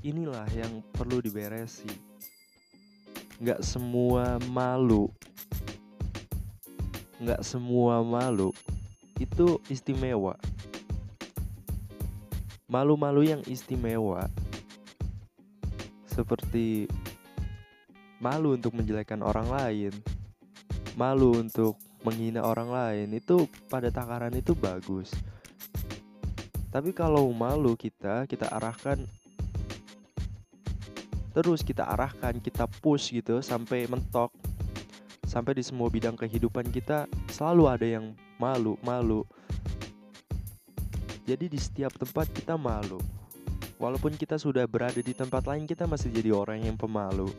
Inilah yang perlu diberesi. Nggak semua malu, nggak semua malu itu istimewa. Malu-malu yang istimewa seperti malu untuk menjelekkan orang lain, malu untuk menghina orang lain itu pada takaran itu bagus. Tapi kalau malu kita, kita arahkan terus kita arahkan, kita push gitu sampai mentok. Sampai di semua bidang kehidupan kita selalu ada yang malu-malu. Jadi di setiap tempat kita malu. Walaupun kita sudah berada di tempat lain, kita masih jadi orang yang pemalu.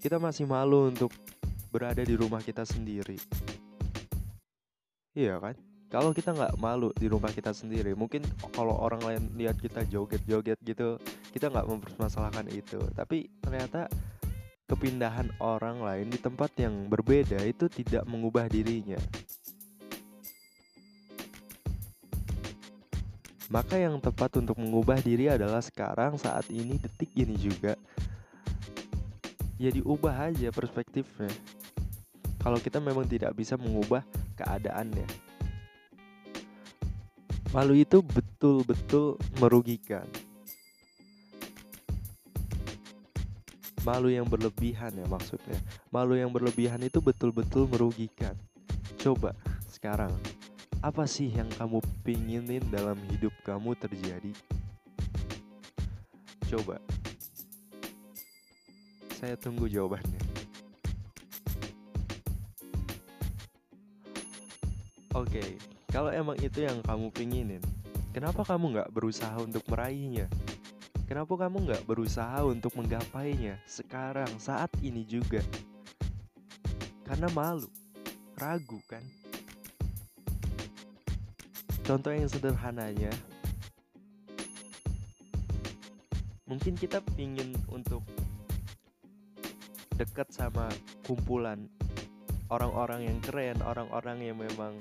Kita masih malu untuk berada di rumah kita sendiri. Iya kan? Kalau kita nggak malu di rumah kita sendiri, mungkin kalau orang lain lihat kita joget-joget gitu, kita nggak mempermasalahkan itu. Tapi ternyata kepindahan orang lain di tempat yang berbeda itu tidak mengubah dirinya. Maka yang tepat untuk mengubah diri adalah sekarang, saat ini, detik ini juga. Ya diubah aja perspektifnya kalau kita memang tidak bisa mengubah keadaannya. Malu itu betul-betul merugikan. Malu yang berlebihan ya maksudnya. Malu yang berlebihan itu betul-betul merugikan. Coba sekarang, apa sih yang kamu pinginin dalam hidup kamu terjadi? Coba. Saya tunggu jawabannya. Oke, kalau emang itu yang kamu pinginin, kenapa kamu nggak berusaha untuk meraihnya? Kenapa kamu nggak berusaha untuk menggapainya sekarang, saat ini juga? Karena malu, ragu kan? Contoh yang sederhananya, mungkin kita pingin untuk dekat sama kumpulan orang-orang yang keren, orang-orang yang memang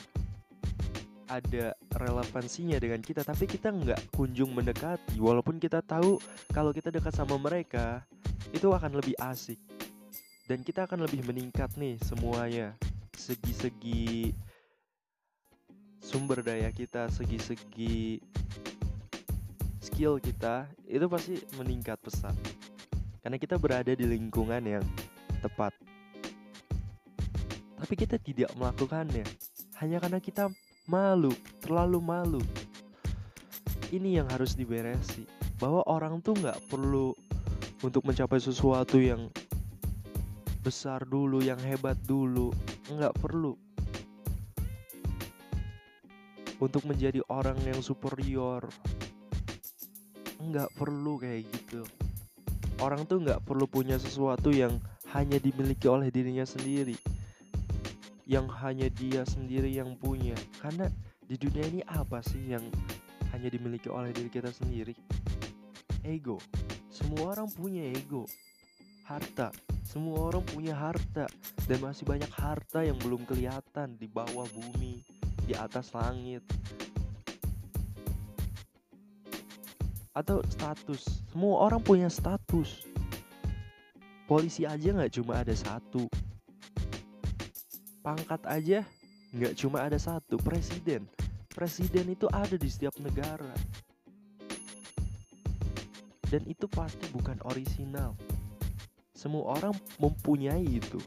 ada relevansinya dengan kita tapi kita nggak kunjung mendekati. Walaupun kita tahu kalau kita dekat sama mereka itu akan lebih asik. Dan kita akan lebih meningkat nih semuanya segi-segi sumber daya kita segi-segi skill kita itu pasti meningkat pesat karena kita berada di lingkungan yang tepat tapi kita tidak melakukannya hanya karena kita malu, terlalu malu. Ini yang harus diberesi. Bahwa orang tuh nggak perlu untuk mencapai sesuatu yang besar dulu, yang hebat dulu, nggak perlu. Untuk menjadi orang yang superior, nggak perlu kayak gitu. Orang tuh nggak perlu punya sesuatu yang hanya dimiliki oleh dirinya sendiri yang hanya dia sendiri yang punya karena Di dunia ini apa sih yang hanya dimiliki oleh diri kita sendiri? Ego. Semua orang punya ego. Harta. Semua orang punya harta dan masih banyak harta yang belum kelihatan di bawah bumi, di atas langit. Atau status. Semua orang punya status. Polisi aja nggak cuma ada satu. Pangkat aja nggak cuma ada satu. Presiden. Presiden itu ada di setiap negara. Dan itu pasti bukan orisinal. Semua orang mempunyai itu.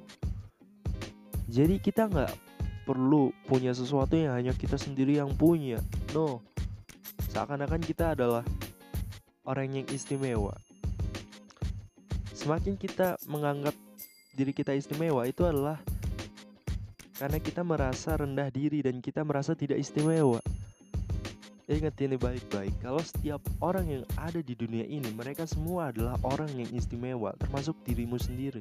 Jadi kita nggak perlu punya sesuatu yang hanya kita sendiri yang punya. No, seakan-akan kita adalah orang yang istimewa. Semakin kita menganggap diri kita istimewa itu adalah karena kita merasa rendah diri dan kita merasa tidak istimewa. Ingat ini baik-baik, kalau setiap orang yang ada di dunia ini, mereka semua adalah orang yang istimewa, termasuk dirimu sendiri.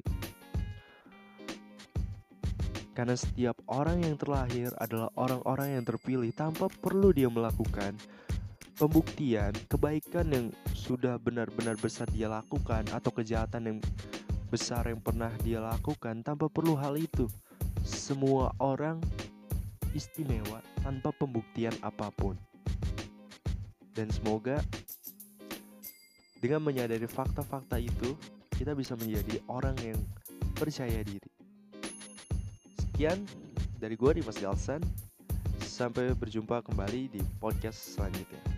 Karena setiap orang yang terlahir adalah orang-orang yang terpilih tanpa perlu dia melakukan pembuktian kebaikan yang sudah benar-benar besar dia lakukan atau kejahatan yang besar yang pernah dia lakukan tanpa perlu hal itu. Semua orang istimewa tanpa pembuktian apa pun. Dan semoga dengan menyadari fakta-fakta itu, kita bisa menjadi orang yang percaya diri. Sekian dari gue Dimas Galsan. Sampai berjumpa kembali di podcast selanjutnya.